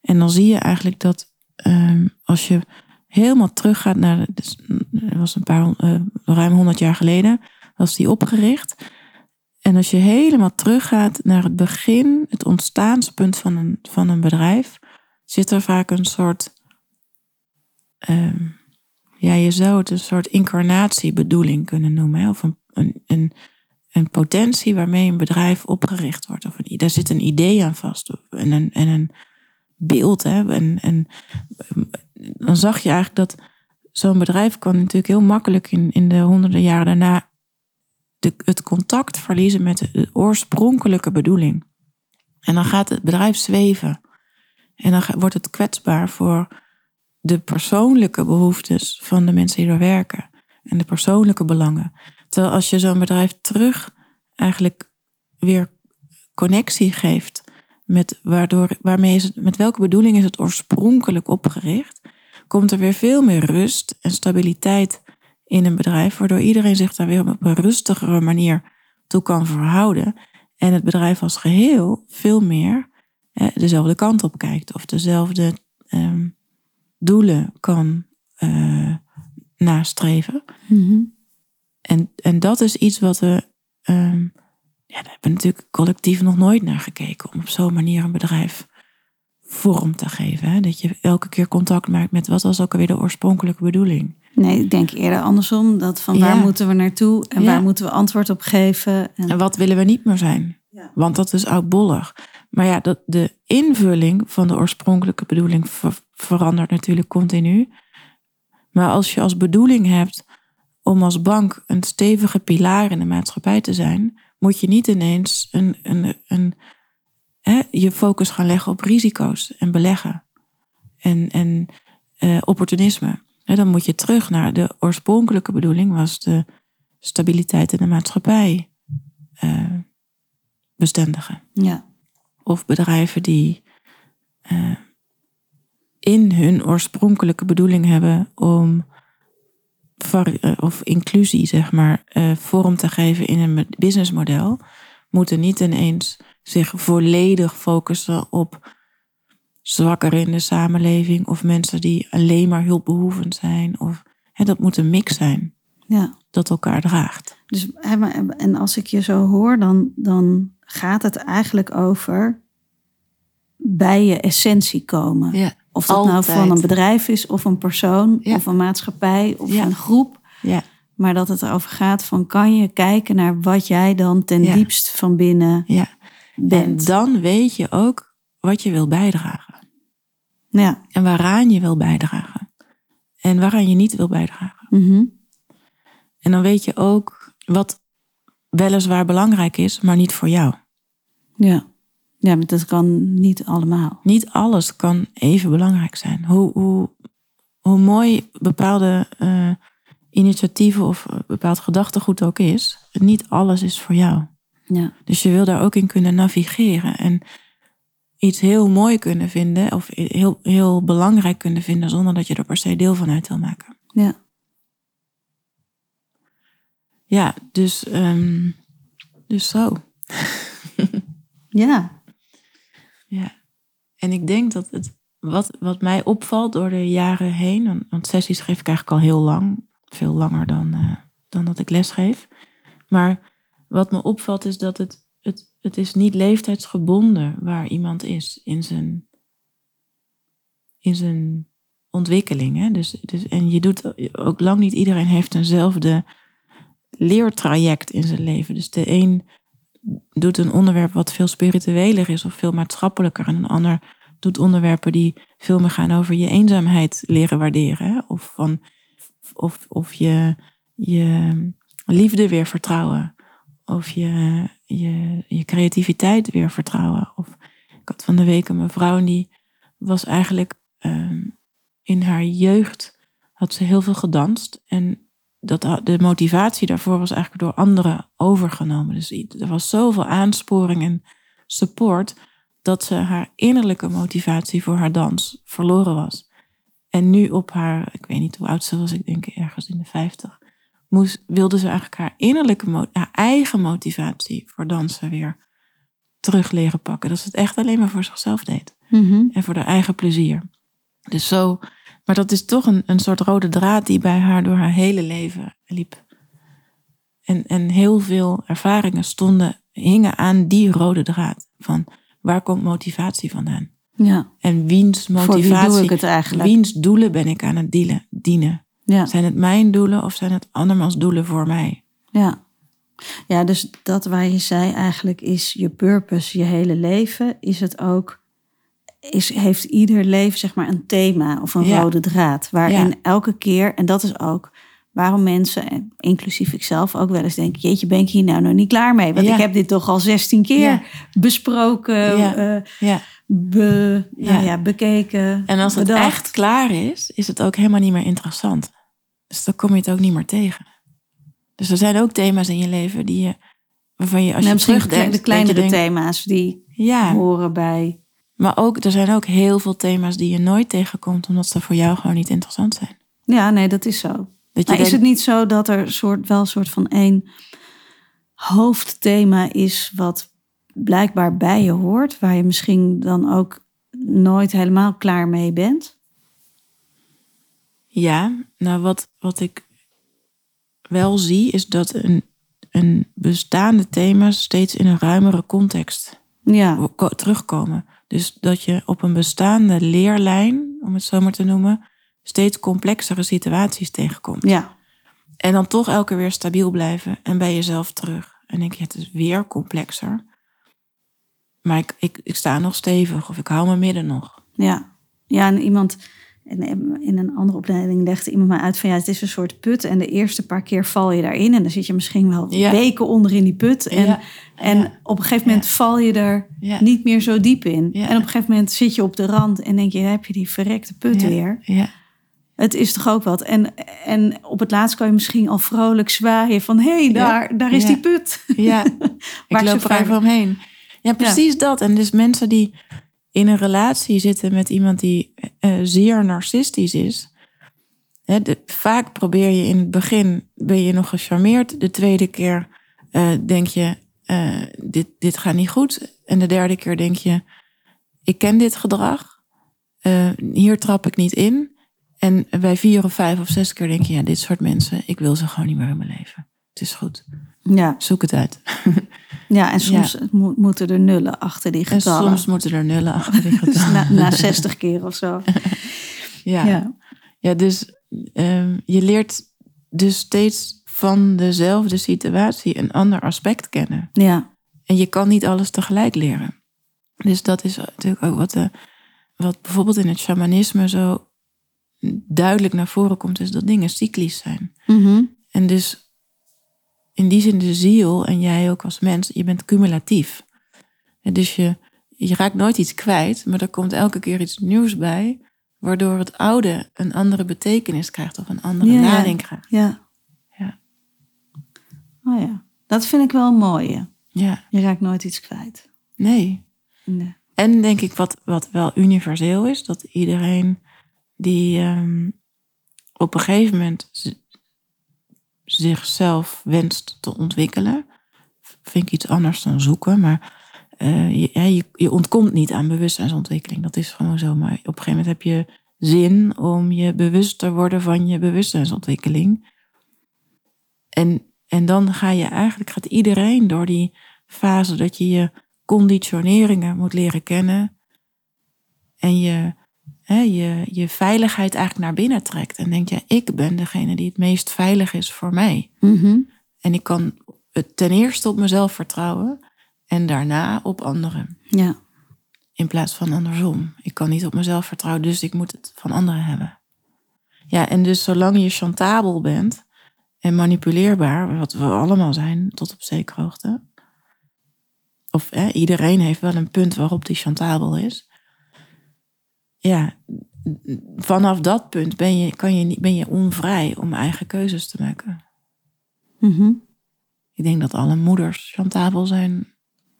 En dan zie je eigenlijk dat ehm, als je helemaal teruggaat naar, dus, dat was een paar, eh, ruim 100 jaar geleden, was die opgericht. En als je helemaal teruggaat naar het begin, het ontstaanspunt van een, van een bedrijf, zit er vaak een soort, ehm, ja, je zou het een soort incarnatiebedoeling kunnen noemen, hè? of een, een, een, potentie waarmee een bedrijf opgericht wordt. Of een, daar zit een idee aan vast. En een, en een beeld. Hè? En, en dan zag je eigenlijk dat zo'n bedrijf kan natuurlijk heel makkelijk in, in de honderden jaren daarna de, het contact verliezen met de oorspronkelijke bedoeling. En dan gaat het bedrijf zweven. En dan wordt het kwetsbaar voor de persoonlijke behoeftes van de mensen die er werken. En de persoonlijke belangen. Terwijl als je zo'n bedrijf terug eigenlijk weer connectie geeft met, waardoor, waarmee is het, met welke bedoeling is het oorspronkelijk opgericht, komt er weer veel meer rust en stabiliteit in een bedrijf, waardoor iedereen zich daar weer op een rustigere manier toe kan verhouden. En het bedrijf als geheel veel meer dezelfde kant op kijkt of dezelfde um, doelen kan uh, nastreven. Mhm. en, en dat is iets wat we. Um, ja, daar hebben we natuurlijk collectief nog nooit naar gekeken. Om op zo'n manier een bedrijf vorm te geven. Hè? Dat je elke keer contact maakt met wat was ook alweer de oorspronkelijke bedoeling. Nee, ik denk eerder andersom. Dat van waar moeten we naartoe en waar moeten we antwoord op geven. En, en wat willen we niet meer zijn? Ja. Want dat is oudbollig. Maar ja, dat, de invulling van de oorspronkelijke bedoeling verandert natuurlijk continu. Maar als je als bedoeling hebt om als bank een stevige pilaar in de maatschappij te zijn, moet je niet ineens een, een, een, hè, je focus gaan leggen op risico's en beleggen en, en uh, opportunisme. Dan moet je terug naar de oorspronkelijke bedoeling, was de stabiliteit in de maatschappij uh, bestendigen. Ja. Of bedrijven die uh, in hun oorspronkelijke bedoeling hebben om of inclusie, zeg maar, uh, vorm te geven in een businessmodel, moeten niet ineens zich volledig focussen op zwakkeren in de samenleving of mensen die alleen maar hulpbehoevend zijn. Of, hè, dat moet een mix zijn ja. dat elkaar draagt. Dus, en als ik je zo hoor, dan, dan gaat het eigenlijk over bij je essentie komen. Ja, of dat altijd. nou van een bedrijf is, of een persoon, Ja. of een maatschappij, of Ja. een groep. Ja, Maar dat het erover gaat van kan je kijken naar wat jij dan ten diepst van binnen ja. En bent. dan weet je ook wat je wil bijdragen. Ja. En waaraan je wil bijdragen. En waaraan je niet wil bijdragen. Mhm. En dan weet je ook wat weliswaar belangrijk is, maar niet voor jou. ja. Ja, maar dat kan niet allemaal. Niet alles kan even belangrijk zijn. Hoe, hoe, hoe mooi bepaalde eh, initiatieven of eh, bepaald gedachtegoed ook is, niet alles is voor jou. Ja. Dus je wil daar ook in kunnen navigeren en iets heel mooi kunnen vinden of heel, heel belangrijk kunnen vinden zonder dat je er per se deel van uit wil maken. Ja. Ja, dus, ehm, dus zo. Ja. Ja. En ik denk dat het, wat, wat mij opvalt door de jaren heen, want- want sessies geef ik eigenlijk al heel lang, veel langer dan, eh, dan dat ik les geef. Maar wat me opvalt is dat het, het, is niet leeftijdsgebonden waar iemand is in zijn, in zijn ontwikkeling. Hè? Dus, dus, en je doet ook lang niet iedereen heeft eenzelfde leertraject in zijn leven. Dus de een doet een onderwerp wat veel spiritueler is of veel maatschappelijker. En een ander doet onderwerpen die veel meer gaan over je eenzaamheid leren waarderen. Hè? Of, van, of, of je, je liefde weer vertrouwen. Of je, je, je creativiteit weer vertrouwen. Of, ik had van de week mevrouw en die was eigenlijk ehm, in haar jeugd had ze heel veel gedanst. En dat, de motivatie daarvoor was eigenlijk door anderen overgenomen. Dus er was zoveel aansporing en support dat ze haar innerlijke motivatie voor haar dans verloren was. En nu op haar, ik weet niet hoe oud ze was, ik denk ergens in de 50, moest, wilde ze eigenlijk haar innerlijke, haar eigen motivatie voor dansen weer terug leren pakken. Dat ze het echt alleen maar voor zichzelf deed Mhm. en voor haar eigen plezier. Dus zo, maar dat is toch een, een soort rode draad die bij haar door haar hele leven liep. En, en heel veel ervaringen stonden, hingen aan die rode draad. Van waar komt motivatie vandaan? Ja. En wiens Voor wie doe motivatie, ik het eigenlijk? wiens doelen ben ik aan het dienen? Ja. Zijn het mijn doelen of zijn het andermans doelen voor mij? Ja. Ja, dus dat waar je zei eigenlijk is je purpose, je hele leven, is het ook, is, heeft ieder leven zeg maar een thema of een Ja. rode draad. Waarin Ja. elke keer, en dat is ook waarom mensen, en inclusief ikzelf ook wel eens denken, jeetje, ben ik hier nou nog niet klaar mee? Want Ja. ik heb dit toch al 16 keer Ja. besproken, Ja. eh, Ja. be, Ja. Nou ja, bekeken. En als het bedacht. echt klaar is, is het ook helemaal niet meer interessant. Dus dan kom je het ook niet meer tegen. Dus er zijn ook thema's in je leven die je, waarvan je als je misschien terugdenkt, de kleinere denkt, thema's die Ja, horen bij. maar ook, er zijn ook heel veel thema's die je nooit tegenkomt, omdat ze voor jou gewoon niet interessant zijn. Ja, nee, dat is zo. Dat Maar is het niet zo dat er soort, wel een soort van één hoofdthema is wat blijkbaar bij je hoort, waar je misschien dan ook nooit helemaal klaar mee bent? Ja, nou wat, wat ik wel zie, is dat een, een bestaande thema steeds in een ruimere context Ja, ko- terugkomen. Dus dat je op een bestaande leerlijn, om het zo maar te noemen, steeds complexere situaties tegenkomt. ja, En dan toch elke keer weer stabiel blijven en bij jezelf terug. En denk je, het is weer complexer. Maar ik, ik, ik sta nog stevig of ik hou mijn midden nog. ja. Ja, en iemand in, in een andere opleiding legde iemand mij uit van ja, het is een soort put en de eerste paar keer val je daarin en dan zit je misschien wel Ja. weken onder in die put en, Ja. en Ja. op een gegeven moment val je er niet meer zo diep in. En op een gegeven moment zit je op de rand en denk je, heb je die verrekte put weer. Ja, Het is toch ook wat. En, en op het laatst kan je misschien al vrolijk zwaaien van... hé, hey, daar, daar is die put. ja. ik loop er even omheen. Ja, precies dat. En dus mensen die in een relatie zitten met iemand die eh, zeer narcistisch is. Hè, de, vaak probeer je in het begin, ben je nog gecharmeerd. De tweede keer eh, denk je, eh, dit, dit gaat niet goed. En de derde keer denk je, ik ken dit gedrag. Hier trap ik niet in. En bij vier of vijf of zes keer denk je, ja, dit soort mensen, ik wil ze gewoon niet meer in mijn leven. Het is goed. Ja, Zoek het uit. ja en soms mo- moeten er nullen achter die En getallen. soms moeten er nullen achter die Dus getallen. na, na 60 keer of zo. ja. ja. Ja. dus ehm, je leert dus steeds van dezelfde situatie een ander aspect kennen. Ja, En je kan niet alles tegelijk leren. Dus dat is natuurlijk ook wat, de, wat bijvoorbeeld in het shamanisme zo duidelijk naar voren komt, is dat dingen cyclisch zijn. Mhm. En dus in die zin de ziel en jij ook als mens, je bent cumulatief. En dus je, je raakt nooit iets kwijt, maar er komt elke keer iets nieuws bij, waardoor het oude een andere betekenis krijgt of een andere Ja, lading krijgt. ja. Ja. Oh ja, dat vind ik wel een mooie. Ja, Je raakt nooit iets kwijt. nee. Nee. En denk ik wat, wat wel universeel is, dat iedereen die ehm, op een gegeven moment zichzelf wenst te ontwikkelen, vind ik iets anders dan zoeken, maar eh, je, je, je ontkomt niet aan bewustzijnsontwikkeling. Dat is gewoon zo. Maar op een gegeven moment heb je zin om je bewust te worden van je bewustzijnsontwikkeling. En, en dan ga je eigenlijk, gaat iedereen door die fase dat je je conditioneringen moet leren kennen. En je, hè, je, je veiligheid eigenlijk naar binnen trekt. En denk je, ik ben degene die het meest veilig is voor mij. Mhm. En ik kan het ten eerste op mezelf vertrouwen. En daarna op anderen. Ja, In plaats van andersom. Ik kan niet op mezelf vertrouwen, dus ik moet het van anderen hebben. Ja, en dus zolang je chantabel bent en manipuleerbaar, wat we allemaal zijn tot op zekere hoogte. Of hè, iedereen heeft wel een punt waarop die chantabel is. Ja, vanaf dat punt ben je, kan je, niet- ben je onvrij om eigen keuzes te maken. Mhm. Ik denk dat alle moeders chantabel zijn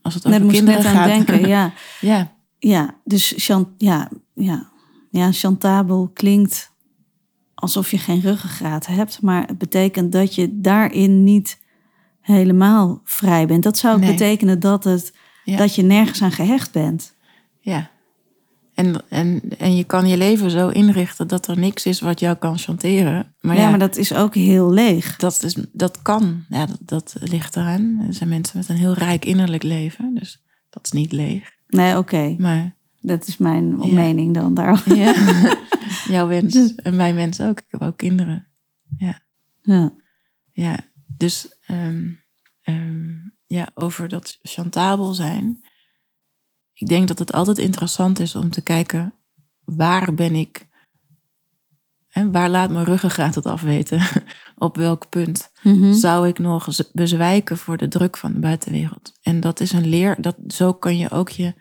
als het Daar over moest ik kinderen net aan denken, ja. ja, Ja, dus chan- ja, ja. ja, chantabel klinkt alsof je geen ruggengraat hebt, maar het betekent dat je daarin niet helemaal vrij bent. Dat zou Nee. betekenen dat, het, Ja. dat je nergens aan gehecht bent. Ja. En, en, en je kan je leven zo inrichten dat er niks is wat jou kan chanteren. Maar ja, ja, maar dat is ook heel leeg. dat, is, dat kan. Ja, dat, dat ligt eraan. Er zijn mensen met een heel rijk innerlijk leven. Dus dat is niet leeg. Nee, oké. Maar Dat is mijn Ja. mening dan daar. ja, jouw wens en mijn wens ook. Ik heb ook kinderen. Ja. Ja, dus ehm, ehm, ja, over dat chantabel zijn. Ik denk dat het altijd interessant is om te kijken waar ben ik en waar laat mijn ruggengraat het afweten? Op welk punt Mhm. zou ik nog bezwijken voor de druk van de buitenwereld? En dat is een leer, dat, zo kan je ook je,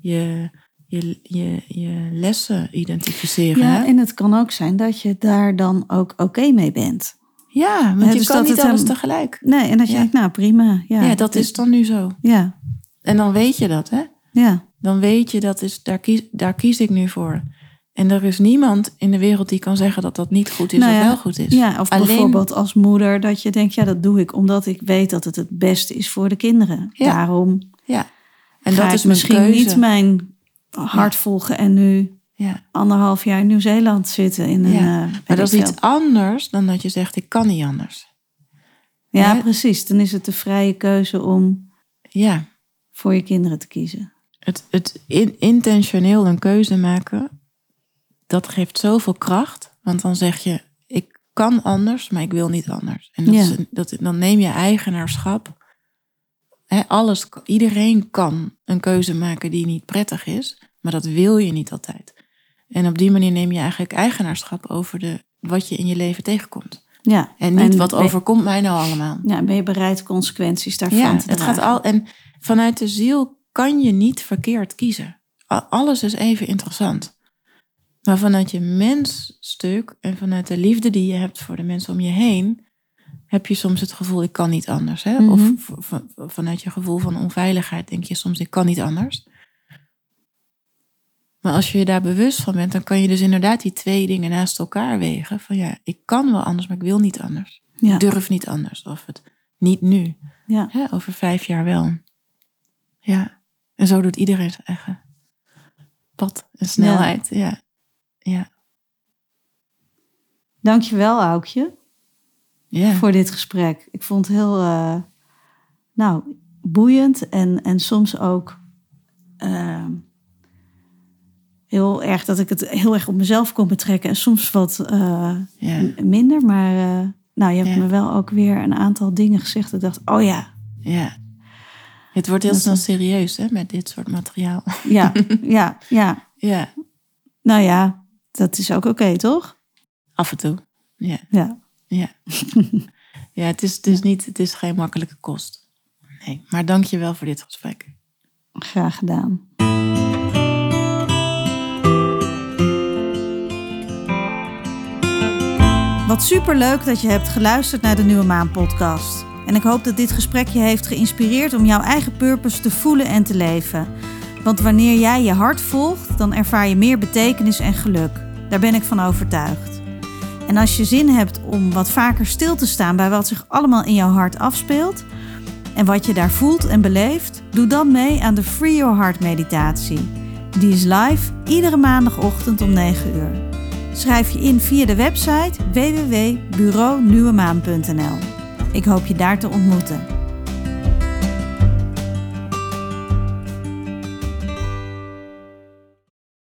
je, je, je, je lessen identificeren. Ja, hè? en het kan ook zijn dat je daar dan ook oké mee bent. ja want Ja, je dus kan niet alles tegelijk. Nee, en dat je Ja. denkt, nou prima. Ja, Ja, dat is dan nu zo. Ja, En dan weet je dat, hè? Ja. Dan weet je dat is, daar, kies, daar kies ik nu voor. En er is niemand in de wereld die kan zeggen dat dat niet goed is Nou of wel goed is. Ja, of Alleen- bijvoorbeeld als moeder dat je denkt, ja, dat doe ik omdat ik weet dat het het beste is voor de kinderen. Ja. Daarom Ja. En dat ik is misschien keuze. niet mijn hart volgen en nu Ja. anderhalf jaar in Nieuw-Zeeland zitten. In een, Ja, eh, Maar dat is iets anders dan dat je zegt, ik kan niet anders. Ja, precies. Dan is het de vrije keuze om Ja, voor je kinderen te kiezen. Het, het in- intentioneel een keuze maken, dat geeft zoveel kracht. Want dan zeg je, ik kan anders, maar ik wil niet anders. En dat Ja. is dat, dan neem je eigenaarschap. Alles, iedereen kan een keuze maken die niet prettig is, maar dat wil je niet altijd. En op die manier neem je eigenlijk eigenaarschap over de, wat je in je leven tegenkomt. Ja. En niet wat overkomt mij nou allemaal. Ja, ben je bereid consequenties daarvan Ja, te het gaat al. En vanuit de ziel kan je niet verkeerd kiezen. Alles is even interessant. Maar vanuit je mensstuk en vanuit de liefde die je hebt voor de mensen om je heen, heb je soms het gevoel, ik kan niet anders. Hè? Of Mhm. vanuit je gevoel van onveiligheid denk je soms, ik kan niet anders. Maar als je je daar bewust van bent, dan kan je dus inderdaad die twee dingen naast elkaar wegen. Van ja, ik kan wel anders, maar ik wil niet anders. Ja. Ik durf niet anders. Of het niet nu. Ja. Hè, over vijf jaar wel. Ja. En zo doet iedereen zijn eigen pad en snelheid. Ja. Ja. Dankjewel, Aukje, Ja. voor dit gesprek. Ik vond het heel eh, nou, boeiend en, en soms ook eh, heel erg dat ik het heel erg op mezelf kon betrekken. En soms wat eh, Ja. minder. Maar nou, je hebt Ja. me wel ook weer een aantal dingen gezegd. Ik dacht, oh ja, ja. Het wordt heel Dat snel serieus hè, met dit soort materiaal. ja, ja, ja. Ja. Nou ja, dat is ook oké, toch? Af en toe. Ja. Ja. Ja. ja, het is, het is niet, het is geen makkelijke kost. Nee. Maar dank je wel voor dit gesprek. Graag gedaan. Wat superleuk dat je hebt geluisterd naar de Nieuwe Maan podcast. En ik hoop dat dit gesprek je heeft geïnspireerd om jouw eigen purpose te voelen en te leven. Want wanneer jij je hart volgt, dan ervaar je meer betekenis en geluk. Daar ben ik van overtuigd. En als je zin hebt om wat vaker stil te staan bij wat zich allemaal in jouw hart afspeelt, en wat je daar voelt en beleeft, doe dan mee aan de Free Your Heart meditatie. Die is live iedere maandagochtend om 9 uur. Schrijf je in via de website www.bureaunieuwemaan.nl. Ik hoop je daar te ontmoeten.